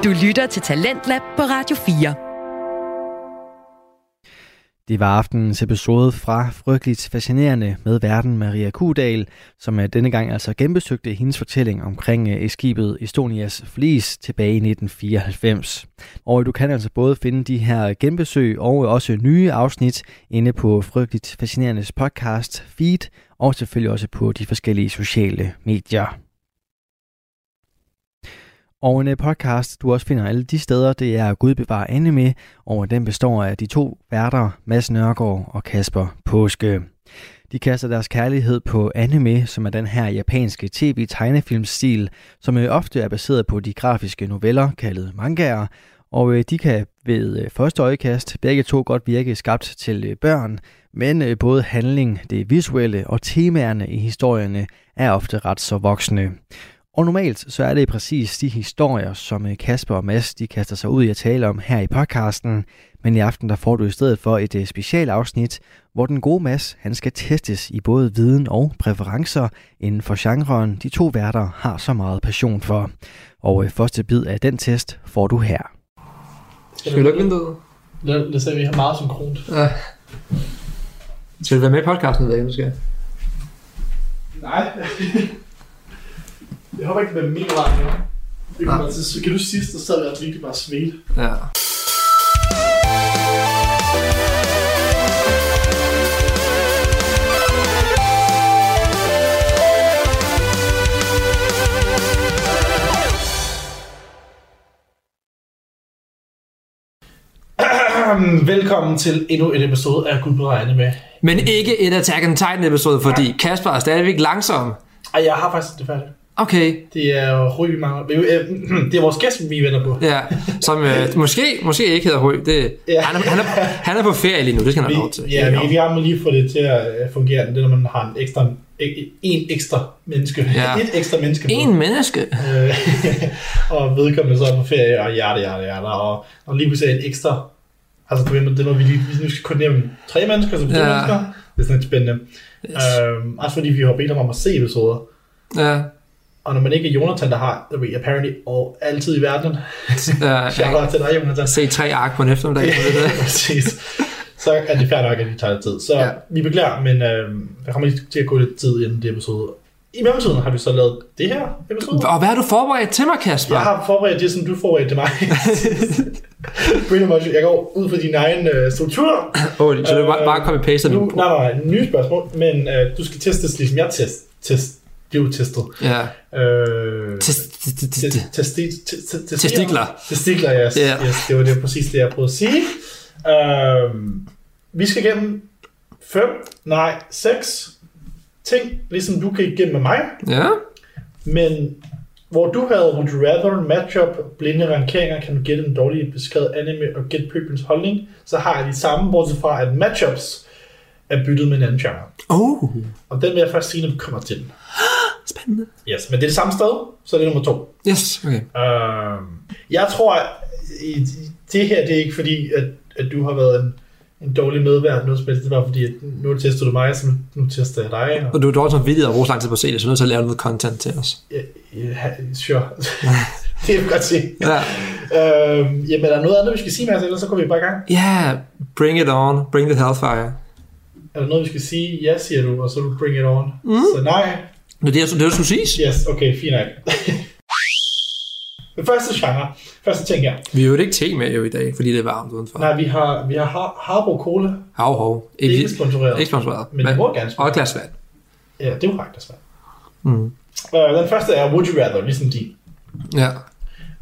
Du lytter til Talentlab på Radio 4. Det var aftenens episode fra Frygteligt Fascinerende med verden Maria Kudal, som er denne gang altså genbesøgte hendes fortælling omkring øh, skibet Estonias flis tilbage i 1994. Og du kan altså både finde de her genbesøg og også nye afsnit inde på Frygteligt Fascinerendes podcast feed, og selvfølgelig også på de forskellige sociale medier. Og en øh, podcast, du også finder alle de steder, det er Gud bevarer anime, og den består af de to værter, Mads Nørgaard og Kasper Påske. De kaster deres kærlighed på anime, som er den her japanske tv-tegnefilmstil, som øh, ofte er baseret på de grafiske noveller, kaldet mangaer, og øh, de kan ved første øjekast begge to godt virke skabt til børn, men både handling, det visuelle og temaerne i historierne er ofte ret så voksne. Og normalt så er det præcis de historier, som øh, Kasper og Mads de kaster sig ud i at tale om her i podcasten. Men i aften der får du i stedet for et øh, specialafsnit, hvor den gode Mads han skal testes i både viden og præferencer inden for genren, de to værter har så meget passion for. Og øh, første bid af den test får du her. Skal vi lukke vinduet? Lad, lad os vi har meget synkront. Ja. Skal du være med i podcasten i dag, måske? Nej. Jeg håber ikke, det bliver mega varmt nu. Det kommer til, så kan du sidst, der sad jeg virkelig bare svedt. Ja. Velkommen til endnu et episode af Gud beregnet med. Men ikke et Attack on Titan episode, fordi Kasper er stadigvæk langsom. Ej, jeg har faktisk det færdigt. Okay. Det er jo Røg, mangler. Det er vores gæst, vi venter på. Ja, som øh, måske, måske ikke hedder Røg. Det, ja. han, er, han, er, han er på ferie lige nu, det skal han have lov til. Ja, vi, vi har lige få det til at øh, fungere. Det er, når man har en ekstra, en ekstra menneske. Ja. Et ekstra menneske. På. En menneske. Øh, og vedkommende så er på ferie, og hjerte, hjerte, hjerte. Og, og lige pludselig en ekstra Altså, du ved, det noget, vi lige vi nu skal koordinere med tre mennesker, så to ja. mennesker. Det er sådan lidt spændende. Yes. Øhm, også fordi vi har bedt om at se episoder. Ja. Og når man ikke er Jonathan, der har, der ved, apparently, og altid i verden. Ja, Shout out til dig, Jonathan. Se tre ark på en eftermiddag. ja, præcis. Så er det fair nok, at de tager tid. Så ja. vi beklager, men øh, der kommer lige til at gå lidt tid inden det episode. I mellemtiden har vi så lavet det her episode. Og hvad har du forberedt til mig, Kasper? Jeg har forberedt det, som du forberedt til mig. Pretty much. Jeg går ud fra din egen uh, struktur. Oh, så du bare, bare copy-paste nu, Nej, nej. Nye spørgsmål. Men uh, du skal testes, ligesom jeg test, test, blev testet. Ja. Øh, Testikler. Testikler, yes. Yeah. yes. Det var det præcis det, jeg prøvede at sige. Øh, vi skal igennem fem, nej, seks ting, ligesom du kan igennem med mig. Ja. Men hvor du havde Would You Rather, Matchup, blinde rankeringer, kan du gætte en dårlig beskrevet anime og gætte pøbens holdning, så har jeg de samme, bortset fra at matchups er byttet med en anden genre. Oh. Og den vil jeg først sige, når vi kommer til den. Spændende. Yes, men det er det samme sted, så er det nummer to. Yes, okay. Uh, jeg tror, at det her det er ikke fordi, at, at du har været en, en dårlig medvært, noget som Det var fordi, at nu tester du mig, så nu, nu tester jeg dig. Og, og du er dårlig som vildt at bruge lang tid på at se det, så du er nødt til at lave noget content til os. Ja, ja sure. det er godt se. Ja. Uh, jamen, er der noget andet, vi skal sige, Mads, ellers så går vi bare i gang? Ja, yeah, bring it on. Bring the hellfire. Er der noget, vi skal sige? Ja, siger du, og så du bring it on. Mm. Så nej. Det er det, det du skulle sige. Yes, okay, fint nok. Den første genre, første ting her. Vi har jo ikke te med jo i dag, fordi det er varmt udenfor. Nej, vi har, vi har har Harbo Cola. Hav, hav. Ikke, ikke sponsoreret. Ikke sponsoreret. Men, men det må gerne Og et glas vand. Ja, det er jo faktisk vand. Mm. Uh, den første er Would You Rather, ligesom din. Ja.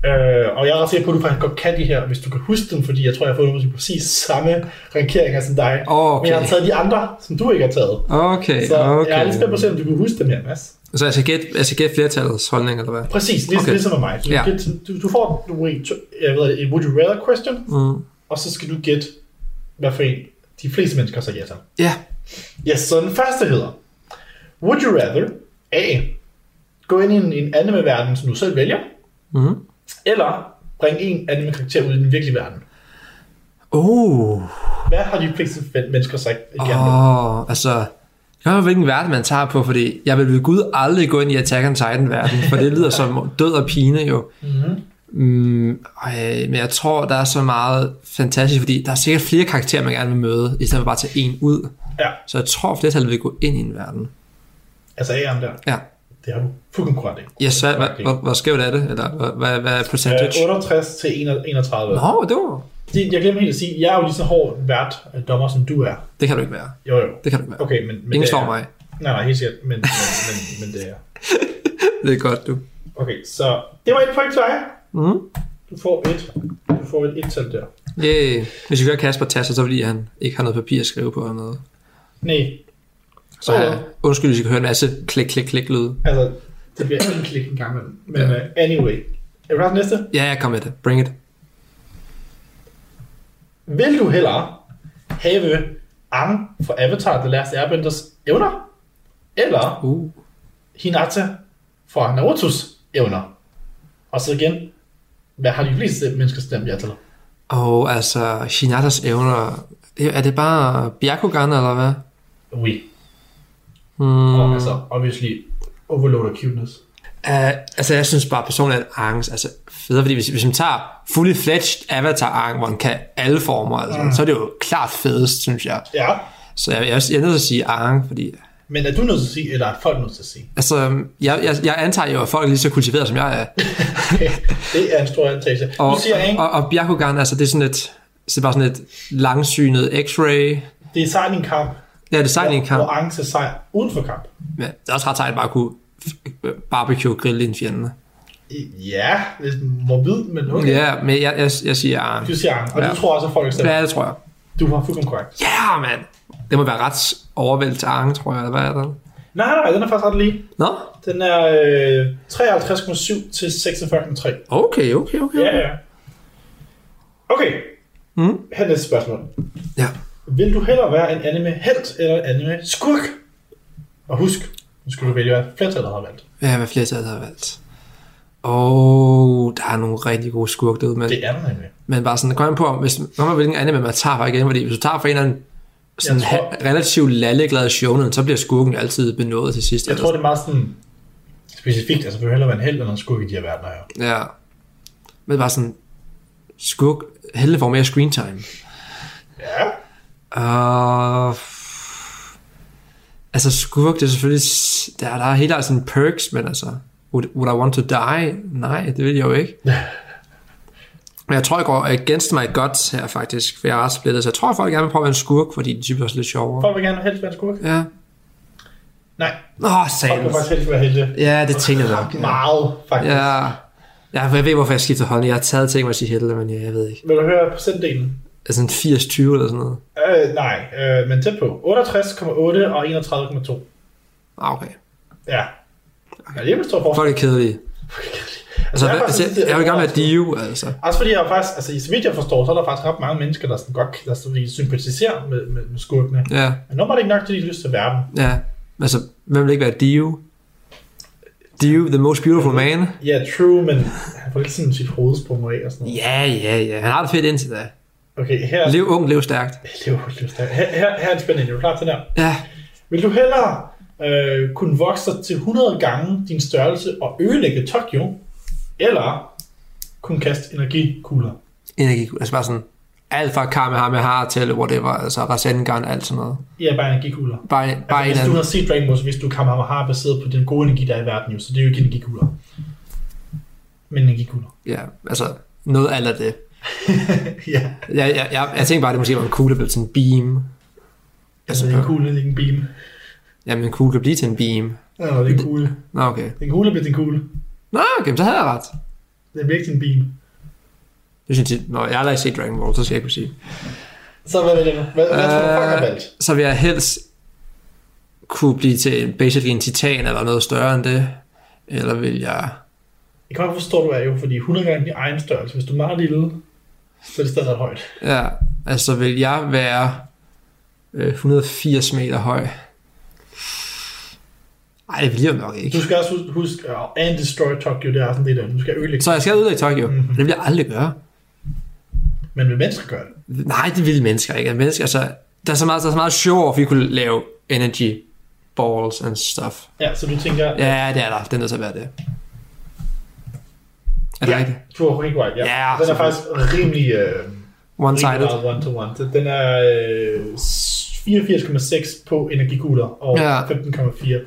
Øh, og jeg er ret sikker på, at du faktisk godt kan de her, hvis du kan huske dem, fordi jeg tror, jeg har fået nogle præcis samme rankeringer som dig. Okay. Men jeg har taget de andre, som du ikke har taget. Okay, Så okay. jeg er lidt spændt på at se, om du kan huske dem her, Mads. Så jeg skal gætte, jeg skal gætte flertallets holdning, eller hvad? Præcis, ligesom, Okay. ligesom med mig. Så Ja. du, gæt, du, du får du, jeg ved, et would you rather question, Mm. og så skal du gætte, hvad for en de fleste mennesker så ja til. Ja. Yes, så den første hedder, would you rather A. Gå ind i en, en anime-verden, som du selv vælger, Mm. Eller bringe en anime-karakter ud i den virkelige verden? Uh. Hvad har de fleste mennesker sagt? Åh, oh, altså... Jeg ved hvilken verden man tager på, fordi jeg vil ved Gud aldrig gå ind i Attack on Titan-verden, for det lyder som død og pine jo. Mhm. Mm, øh, men jeg tror, der er så meget fantastisk, fordi der er sikkert flere karakterer, man gerne vil møde, i stedet for bare at tage en ud. Ja. Så jeg tror, flertallet vil gå ind i en verden. Altså A'eren der. Ja. Det har du fucking korrekt i. Yes, hvad, hvad, hvor, hvor skævt er det? Eller hvad, hvad, er percentage? Øh, 68 til 31. Nå, det var... Det, jeg glemte helt at sige, jeg er jo lige så hård vært øh, dommer, som du er. Det kan du ikke være. Jo, jo. Det kan du ikke være. Okay, men, men Ingen det slår mig. Nej, nej, helt sikkert, men, men, men, men det er... Det er godt, du. Okay, så det var et point til dig. Mm. Du får et, du får et et-tal der. Yeah. Hvis vi gør Kasper tasser, så fordi han ikke har noget papir at skrive på eller noget. Nej, Så jeg, undskyld, hvis I kan høre en masse klik, klik, klik lyd. altså, det bliver en klik en gang imellem. Men ja. uh, anyway, er du klar næste? Ja, jeg kom med det. Bring it. Vil du hellere have Ang fra Avatar The Last Airbenders evner? Eller uh. Hinata fra Narutos evner? Og så igen, hvad har de fleste mennesker stemt ja til? Og altså, Shinatas evner... Er det bare Byakugan, eller hvad? Oui. Hmm. Og altså, obviously, overload of cuteness. Uh, altså, jeg synes bare personligt, at Angs altså, federe, fordi hvis, hvis man tager fully fledged Avatar Ang, hvor han kan alle former, altså, Mm. så er det jo klart fedest, synes jeg. Ja. Så jeg, jeg, jeg er nødt til at sige Ang, fordi... Men er du nødt til at sige, eller er folk nødt til at sige? Altså, jeg, jeg, jeg antager jo, at folk er lige så kultiveret, som jeg er. Det er en stor antagelse. Og, du siger Ang, og, og Byakugan, altså, det er sådan et, det er bare sådan et langsynet x-ray. det er i en kamp, Ja, det er sejt i en kamp. hvor Ang ser sej uden for kamp. Ja, det er også ret sejt bare at kunne barbecue grille en fjende. Ja, lidt morbid, men okay. Ja, men jeg, jeg, jeg siger Ang. Du siger Ang, og Ja. du tror også, at folk stemmer. Ja, det tror jeg. Du har fuldkommen korrekt. Ja, yeah, mand! Det må være ret overvældt til Ang, tror jeg, hvad er det? Nej, nej, den er faktisk ret lige. Nå? Den er øh, 53,7 til 46,3. Okay, okay, okay. Ja, ja. Okay, Mm. her er næste spørgsmål. Ja. Vil du hellere være en anime helt eller en anime skurk? Og husk, nu skal du vælge, hvad flertallet har valgt. Ja, hvad flertallet har valgt. Og der er nogle rigtig gode skurke derude, men, Det er der nemlig. men bare sådan, kom på, hvis, kommer hvilken anime man tager fra igen, fordi hvis du tager fra en eller anden sådan Jeg tror- ha- relativt lalleglad shonen, så bliver skurken altid benådet til sidst. Jeg tror, det er meget sådan specifikt. Altså, vil hellere være en held eller en skurk i de her verdener her? Ja. Men bare sådan, skurk, helte får mere screen time. Ja. Uh, altså skurk, det er selvfølgelig, der, der er helt altså sådan perks, men altså, would, would I want to die? Nej, det vil jeg jo ikke. Men jeg tror, jeg går against my guts her faktisk, for jeg er splittet, så jeg tror, folk gerne vil prøve at være en skurk, fordi de typisk også lidt sjovere. Folk vil gerne helst være en skurk? Ja. Nej. Åh, oh, Folk vil faktisk helst være helte. Ja, det tænker jeg nok. Meget, faktisk. Ja. Ja, jeg ved, hvorfor jeg skiftede hånd. Jeg har taget ting, mig at sige helte, men jeg, jeg ved ikke. Vil du høre procentdelen? Altså en 80-20 eller sådan noget. Øh, nej, øh, men tæt på. 68,8 og 31,2. Ah, okay. Ja. Er en stor forskel. Folk er kedelige. Altså, jeg er altså, faktisk altså, lidt jeg vil gerne være. Dio, altså. Også fordi jeg er faktisk, altså så vidt jeg forstår, så er der faktisk ret mange mennesker, der sådan godt der sådan, sympatiserer med, med, med skurkene. Ja, Men nu var det ikke nok til, de lyst til at være dem. ja. Altså, hvem vil ikke være Dio? Dio, the most beautiful man? Ja, true, men han får ikke sådan sit hoved sprunget af og sådan noget. Ja, ja, ja. Han har det fedt indtil da. Okay, her, Lev ung, lev stærkt. lev, lev stærkt. her, her, her er en spændende. Er du klar til den her? Ja. Vil du hellere øh, kunne vokse dig til 100 gange din størrelse og ødelægge Tokyo, eller kunne kaste energikugler? Energi, altså bare sådan, alt fra Kamehameha til whatever, altså Rasengan, alt sådan noget. Ja, bare energikugler. Bare, bare Altså, hvis du anden. har set Dragon Ball, så vidste du, Kamehameha er baseret på den gode energi, der er i verden jo, så det er jo ikke energikugler. Men energikugler. Ja, altså, noget af det. ja. Jeg, jeg, jeg, jeg tænker bare, at det måske var en kugle, der blev til en beam. Altså, en kugle, er ikke en beam. Jamen, en kugle kan blive til en beam. Nå, det er en kugle. Nå, okay. En kugle bliver til en kugle. Nå, okay, så havde jeg ret. Den bliver ikke din bil. Det synes jeg, når jeg har aldrig set Dragon Ball, så skal jeg kunne sige. Så hvad vil du? Hvad, hvad tror du, valgt? så vil jeg helst kunne blive til en- basically en titan eller noget større end det. Eller vil jeg... Jeg kan godt forstå, du er jo, fordi 100 gange din egen størrelse. Hvis du er meget lille, så er højt. Ja, altså vil jeg være øh, 180 meter høj. Nej, det jeg nok ikke. Du skal også huske, uh, and destroy Tokyo, det er sådan det der. Du skal ødelægge. Så jeg skal ud i Tokyo. Mm-hmm. Det vil jeg aldrig gøre. Men vil mennesker gøre det? Nej, det vil mennesker ikke. Mennesker, altså, der er så meget, der er så meget show off, vi kunne lave energy balls and stuff. Ja, så du tænker... Ja, det er der. Det er nødt til at være det. Er det ja, rigtigt? Har helt right, ja. Ja, den er faktisk rimelig... Øh, One-sided. one-to-one. Den er øh, 84,6 på energikugler, og Ja. 15,4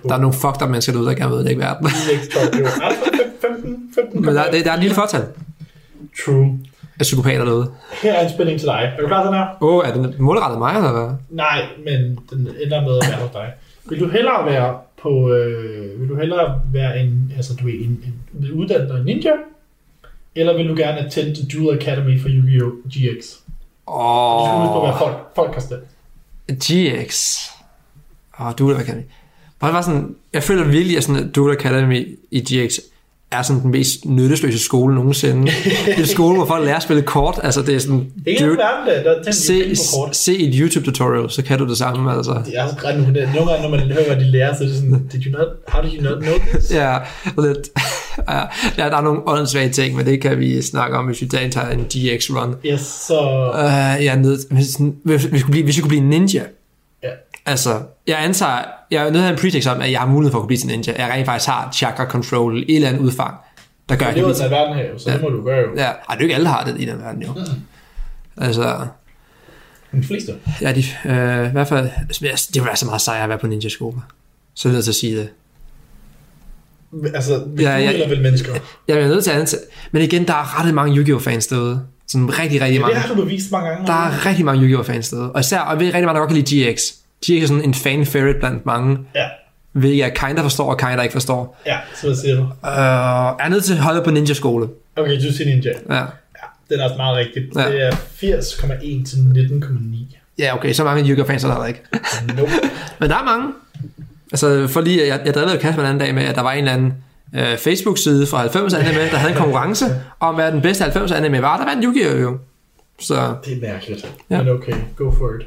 på... Der er nogle fucked up mennesker derude, der gerne vil ødelægge verden. Tokyo. Er det 15? 15 Men der, det, der er en lille fortal True. af psykopater derude. Her er en spænding til dig. Er du klar til den her? Åh, oh, er den målrettet mig, eller hvad? Nej, men den ender med at være hos dig. Vil du hellere være på, øh, vil du hellere være en, altså du er en, en, en ninja, eller vil du gerne attend til Duel Academy for Yu-Gi-Oh! GX? Åh, Du skal på, hvad folk, folk har stemt. GX. Åh, oh, Duel Academy. Bare var sådan, jeg føler virkelig, at sådan, at Duel Academy i GX er sådan den mest nyttesløse skole nogensinde. det er en skole, hvor folk lærer at spille kort. Altså, det er sådan... Det er ikke en verden, der, tænker se, kort. se et YouTube-tutorial, så kan du det samme, altså. Det er så grænt Nogle gange, når man hører, hvad de lærer, så er det sådan, did you not, how did you not know this? Ja, lidt. Ja, ja, der er nogle åndssvage ting, men det kan vi snakke om, hvis vi tager en GX-run. Yes, så... Uh, jeg er nødt, hvis, hvis, vi kunne blive, hvis vi kunne blive ninja, Ja. altså, jeg antager, jeg er nødt til en pretext om, at jeg har mulighed for at kunne blive til ninja. Jeg rent faktisk har chakra control et eller andet udfang, der gør, Det at er jeg jo kan blive her verden her, så det må du gøre jo. Ja, ej, det er jo ikke alle, der har det i den verden, jo. Altså, De fleste. ja, de, øh, i hvert fald, det vil være så meget sejere at være på ninja-skole. Så er jeg nødt til at sige det. Altså, vil Ja, ja. vil mennesker? Jeg er nødt til at antage. Men igen, der er ret mange Yu-Gi-Oh! fans derude. Sådan rigtig, rigtig Ja, mange. det har du bevist mange gange. Der er rigtig mange Yu-Gi-Oh! fans derude. Og især, og jeg ved rigtig mange, der godt kan lide GX. GX er sådan en fan favorite blandt mange. Ja. Hvilket jeg kinda forstår, og kinda ikke forstår. Ja, så hvad siger du? Uh, jeg er nødt til at holde på ninja-skole. Okay, du siger ninja. Ja. Den er også meget rigtigt. Ja. Det er 80,1 til 19,9. Ja, okay, så mange Yu-Gi-Oh! fans er der ikke. Nope. Men der er mange. Altså, for lige, jeg, jeg drillede Kasper en anden dag med, at der var en eller anden øh, Facebook-side fra 90 anime, der havde en konkurrence om, hvad den bedste 90 anime var. Der vandt Yu-Gi-Oh! jo. Så Det er mærkeligt. Ja. Men okay, go for it.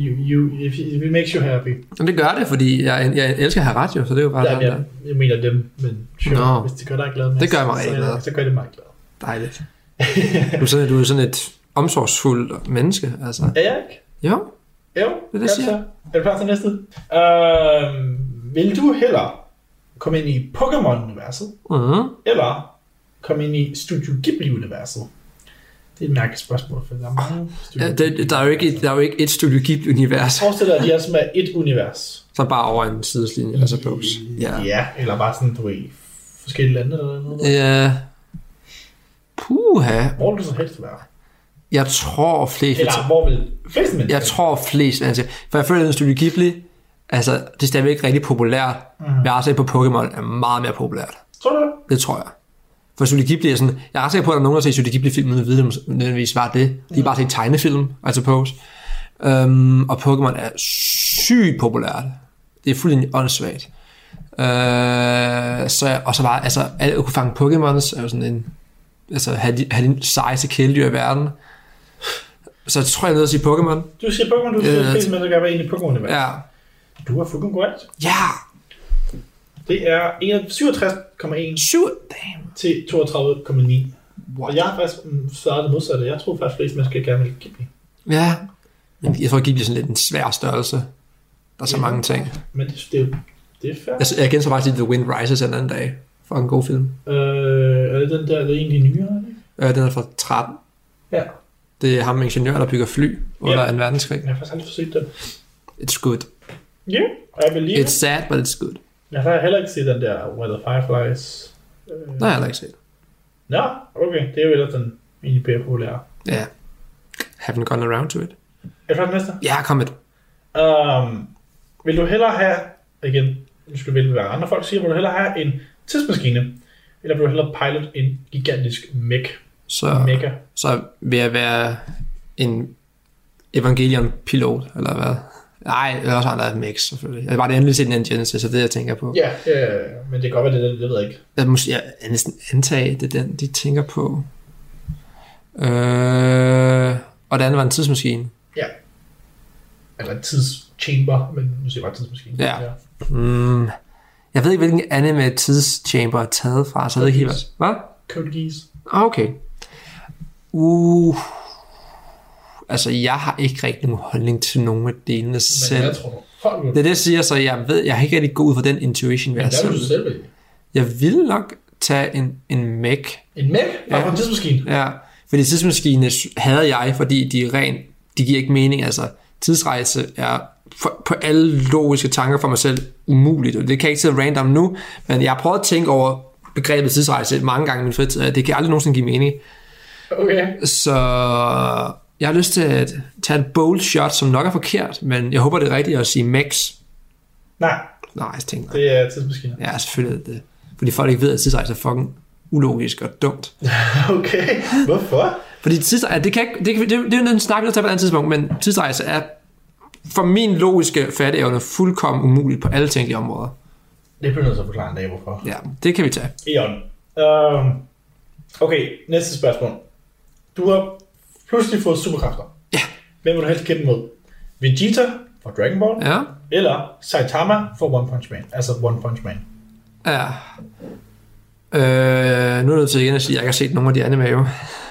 You, you, if, it makes you happy. men det gør det, fordi jeg, jeg elsker at have ret jo, så det er jo bare Ja, sådan jeg, der. jeg mener dem, men sure, Nå. hvis det gør dig glad. Det gør mig så, glad. Så gør det mig glad. Dejligt. Du er sådan, du er sådan et omsorgsfuldt menneske, altså. Er jeg ikke? Jo, Jo, Det det, jeg siger. så. Er du klar til næste? Øhm, vil du hellere komme ind i Pokémon-universet, Mhm. eller komme ind i Studio Ghibli-universet? Det er et mærkeligt spørgsmål, for der er mange ja, det, der, er jo ikke, der er jo ikke et Studio Ghibli-univers, Forestil dig, at de er som er et univers. så bare over en sideslinje, I suppose. Ja. Ja, eller bare sådan, du ved, forskellige lande eller noget. Ja. Puha. Hvor vil du så helst være? Jeg tror flest... Eller hvor vil flest mennesker? Jeg tror flest, altså, for jeg føler, at Studio Ghibli, altså, det er stadigvæk rigtig populært, Mhm. men jeg også sikker på, Pokémon er meget mere populært. Tror du det? Det tror jeg. For Studio Ghibli er sådan, jeg er ret sikker på, at der er nogen, der ser Studio Ghibli-film, uden at vide, nødvendigvis var det. De er bare set tegnefilm, I suppose. Um, og Pokémon er sygt populært. Det er fuldstændig åndssvagt. Uh, så, og så bare, altså, at kunne fange Pokémons er jo sådan en, altså, have de, have de sejeste kæledyr i verden. Så jeg tror, jeg er nødt til at sige Pokémon. Du siger Pokémon, du Ja, siger det- flest mennesker gerne være inde i Pokémon-universet. Ja. Du har fucking korrekt. Ja! Det er 67,1 Syv, damn. til 32,9. Og jeg har faktisk mm, svaret det modsatte. Jeg tror faktisk, flest mennesker gerne vil Ghibli. Ja. Men jeg tror, Ghibli er sådan lidt en svær størrelse. Der er så Ja. mange ting. Men det, det, er det er fair. Jeg, jeg genser faktisk The Wind Rises en anden dag. For en god film. Øh, er det den der, der er de nyere? Øh, den er fra 13. Ja. Det er ham ingeniør, der bygger fly under Ja. en verdenskrig. Jeg har faktisk aldrig set den. It's good. Jeg vil lige... It's sad, but it's good. Jeg har heller ikke set den der Where the Fireflies. Øh, Nej, jeg har ikke set. Nå, okay. Det er jo ellers den egentlig mere populære. Ja. Haven't gone around to it. Er du næste? Ja, kom med. Um, vil du hellere have, igen, nu skal du vælge, hvad andre folk siger, vil du hellere have en tidsmaskine, Eller vil du hellere pilot en gigantisk mech? Så, Mega. så vil jeg være en Evangelion-pilot, eller hvad? Nej, det er også af Mix, selvfølgelig. Jeg har bare endelig set en Genesis, så det er det, jeg tænker på. Ja, ja, men det kan godt være, det, det, det ved jeg ikke. Jeg, måske, jeg næsten antage, det er den, de tænker på. Øh, og det andet var en tidsmaskine. Ja. Eller en tidschamber, men nu siger jeg bare tidsmaskine. Ja. Mm, jeg ved ikke, hvilken anime tidschamber er taget fra, så jeg ved ikke helt, hvad. Hvad? Code Geass. Ah, Okay. Uh, altså, jeg har ikke rigtig nogen holdning til nogen af delene Men selv. jeg tror, vil... Det er det, jeg siger, så jeg ved, jeg har ikke rigtig gået ud fra den intuition, hvad Men jeg vil selv. du selv vælge. Jeg vil nok tage en, en mech. En mech? Bare for en tidsmaskine? Ja, fordi tidsmaskine havde jeg, fordi de er rent, de giver ikke mening, altså tidsrejse er for, på alle logiske tanker for mig selv umuligt, det kan jeg ikke sidde random nu, men jeg har prøvet at tænke over begrebet tidsrejse mange gange i min fritid, det kan aldrig nogensinde give mening. Okay. Så jeg har lyst til at tage et bold shot, som nok er forkert, men jeg håber, det er rigtigt at sige max. Nej, Nej, jeg tænker, det er tidsmaskiner. ja, selvfølgelig det. Fordi folk ikke ved, at tidsrejse er fucking ulogisk og dumt. Okay, hvorfor? Fordi tidsrejse, det, kan ikke, det, det, det, det er en snak, vi tager på et andet tidspunkt, men tidsrejse er for min logiske fatteevne fuldkommen umuligt på alle tænkelige områder. Det bliver nødt til at forklare en dag, hvorfor. Ja, det kan vi tage. Eon. Um, okay, næste spørgsmål. Du har pludselig fået superkræfter. Ja. Hvem vil du helst kæmpe mod? Vegeta fra Dragon Ball? Ja. Eller Saitama fra One Punch Man? Altså One Punch Man. Ja. Øh, nu er jeg nødt til igen at sige, at jeg ikke har set nogen af de anime jo.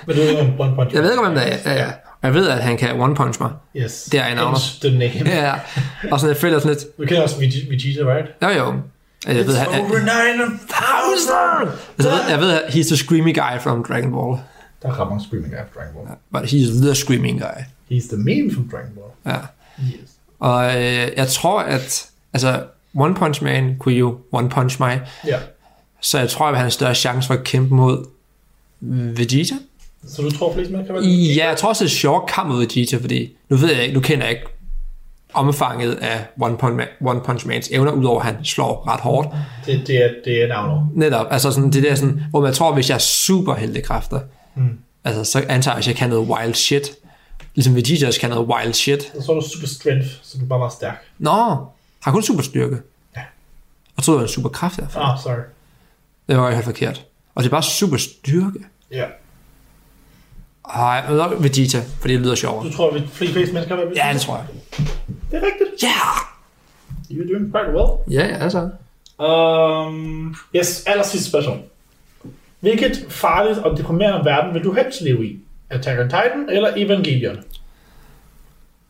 Men du ved om One Punch Man? Jeg ved ikke, hvem det er. Ja, ja. Jeg ved, at han kan one punch mig. Yes. Det er en navn. Hence the name. Ja, og sådan, jeg føler sådan lidt, Du kender også Veg- Vegeta, right? jo jo. Jeg ved, It's over 9000! altså, jeg ved, jeg ved, at he's the screaming guy from Dragon Ball. Der er mange screaming guy fra Dragon Ball. But he's the screaming guy. He's the meme from Dragon Ball. Ja. Yes. Og øh, jeg tror, at altså, One Punch Man kunne jo One Punch mig. Ja. Så jeg tror, at han har en større chance for at kæmpe mod Vegeta. Så du tror, flest mennesker kan være Ja, jeg tror også, det er sjovt kamp mod Vegeta, fordi nu ved jeg ikke, nu kender jeg ikke omfanget af One Punch, Man, One Punch Mans evner, udover at han slår ret hårdt. Det, det, er, det er navnet. Netop, altså sådan, det der sådan, hvor man tror, hvis jeg er super heltekræfter, Mm. altså så antager jeg, at jeg kan noget wild shit. Ligesom Vegeta også kan noget wild shit. Så er du super strength, så du er bare meget stærk. Nå, har kun super styrke. Ja. Og så er det en super kraft derfor. Ah, sorry. Det var jo helt forkert. Og det er bare super styrke. Ja. Ej, jeg ved nok Vegeta, fordi det lyder sjovere. Du tror, at flest flest mennesker vil Ja, det tror jeg. Det er rigtigt. Ja! You're doing quite well. Ja, ja, altså. Um, yes, aller sidste spørgsmål. Hvilket farligt og deprimerende verden vil du helst leve i? Attack on Titan eller Evangelion?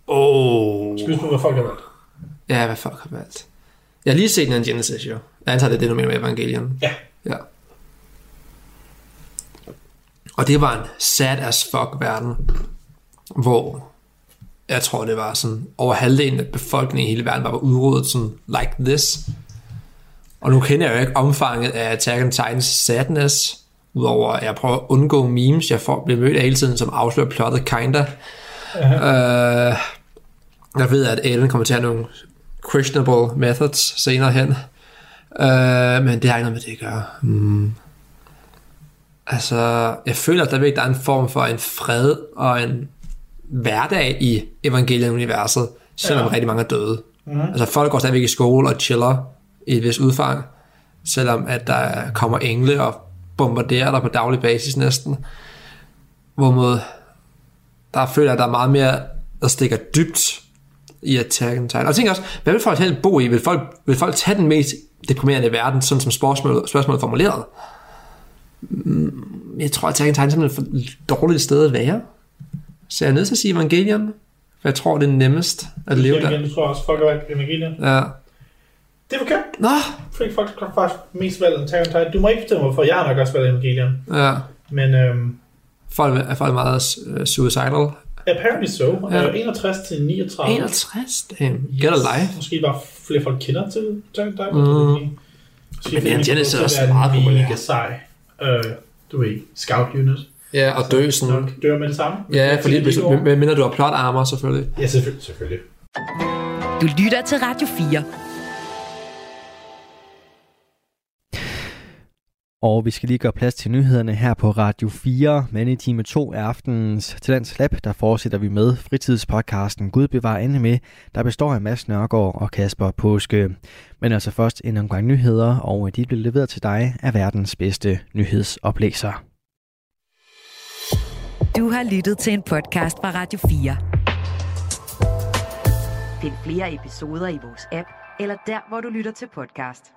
Oh. Skal vi på, hvad folk har valgt? Ja, hvad folk har valgt. Jeg har lige set en Genesis, jo. Jeg antager, det er det, du mener med Evangelion. Ja. Ja. Og det var en sad as fuck verden, hvor jeg tror, det var sådan, over halvdelen af befolkningen i hele verden var udryddet sådan, like this. Og nu kender jeg jo ikke omfanget af Attack on Titans sadness, udover at jeg prøver at undgå memes, jeg får, bliver mødt af hele tiden, som afslører plottet kinda. Uh, jeg ved, at Aiden kommer til at have nogle questionable methods senere hen. Uh, men det har ikke noget med det at gøre. Mm. Altså, jeg føler at der der er en form for en fred og en hverdag i Evangelion-universet, selvom Ja. ja. rigtig mange er døde. Mhm. Altså, folk går stadigvæk i skole og chiller i et vist udfang, selvom at der kommer engle og bombarderer dig på daglig basis næsten. Hvorimod, der føler jeg, at der er meget mere, der stikker dybt i Attack on Titan. Og jeg tænker også, hvad vil folk helst bo i? Vil folk, vil folk tage den mest deprimerende verden, sådan som spørgsmålet, spørgsmålet er formuleret? Mm, Jeg tror, at Attack on Titan er et dårligt sted at være. Så jeg er nødt til at sige Evangelion, for jeg tror, det er nemmest at leve der. Du tror også, folk har Evangelion. Ja. Det er forkert. Nå. Fordi folk har faktisk mest valgt Attack on Titan. Du må ikke bestemme, hvorfor. Jeg har nok også valgt Evangelion. Ja. Men øhm, Folk er folk meget uh, suicidal. apparently so. Ja. Ja. 61 til 39. 61? Damn. Get a life. Måske bare flere folk kender til Attack on Titan. Mm. Måske Men får er også meget populær. Mega sej. Øh, du ved, scout unit. Ja, og dø sådan. Nok dør med det samme. Ja, fordi hvis, mindre du har plot armor, selvfølgelig. Ja, selvfølgelig. selvfølgelig. Du lytter til Radio 4. Og vi skal lige gøre plads til nyhederne her på Radio 4, men i time 2 af aftenens Talents Lab, der fortsætter vi med fritidspodcasten Gud bevar ende med, der består af Mads Nørgaard og Kasper Påske. Men altså først en omgang nyheder, og de bliver leveret til dig af verdens bedste nyhedsoplæser. Du har lyttet til en podcast fra Radio 4. Find flere episoder i vores app, eller der, hvor du lytter til podcast.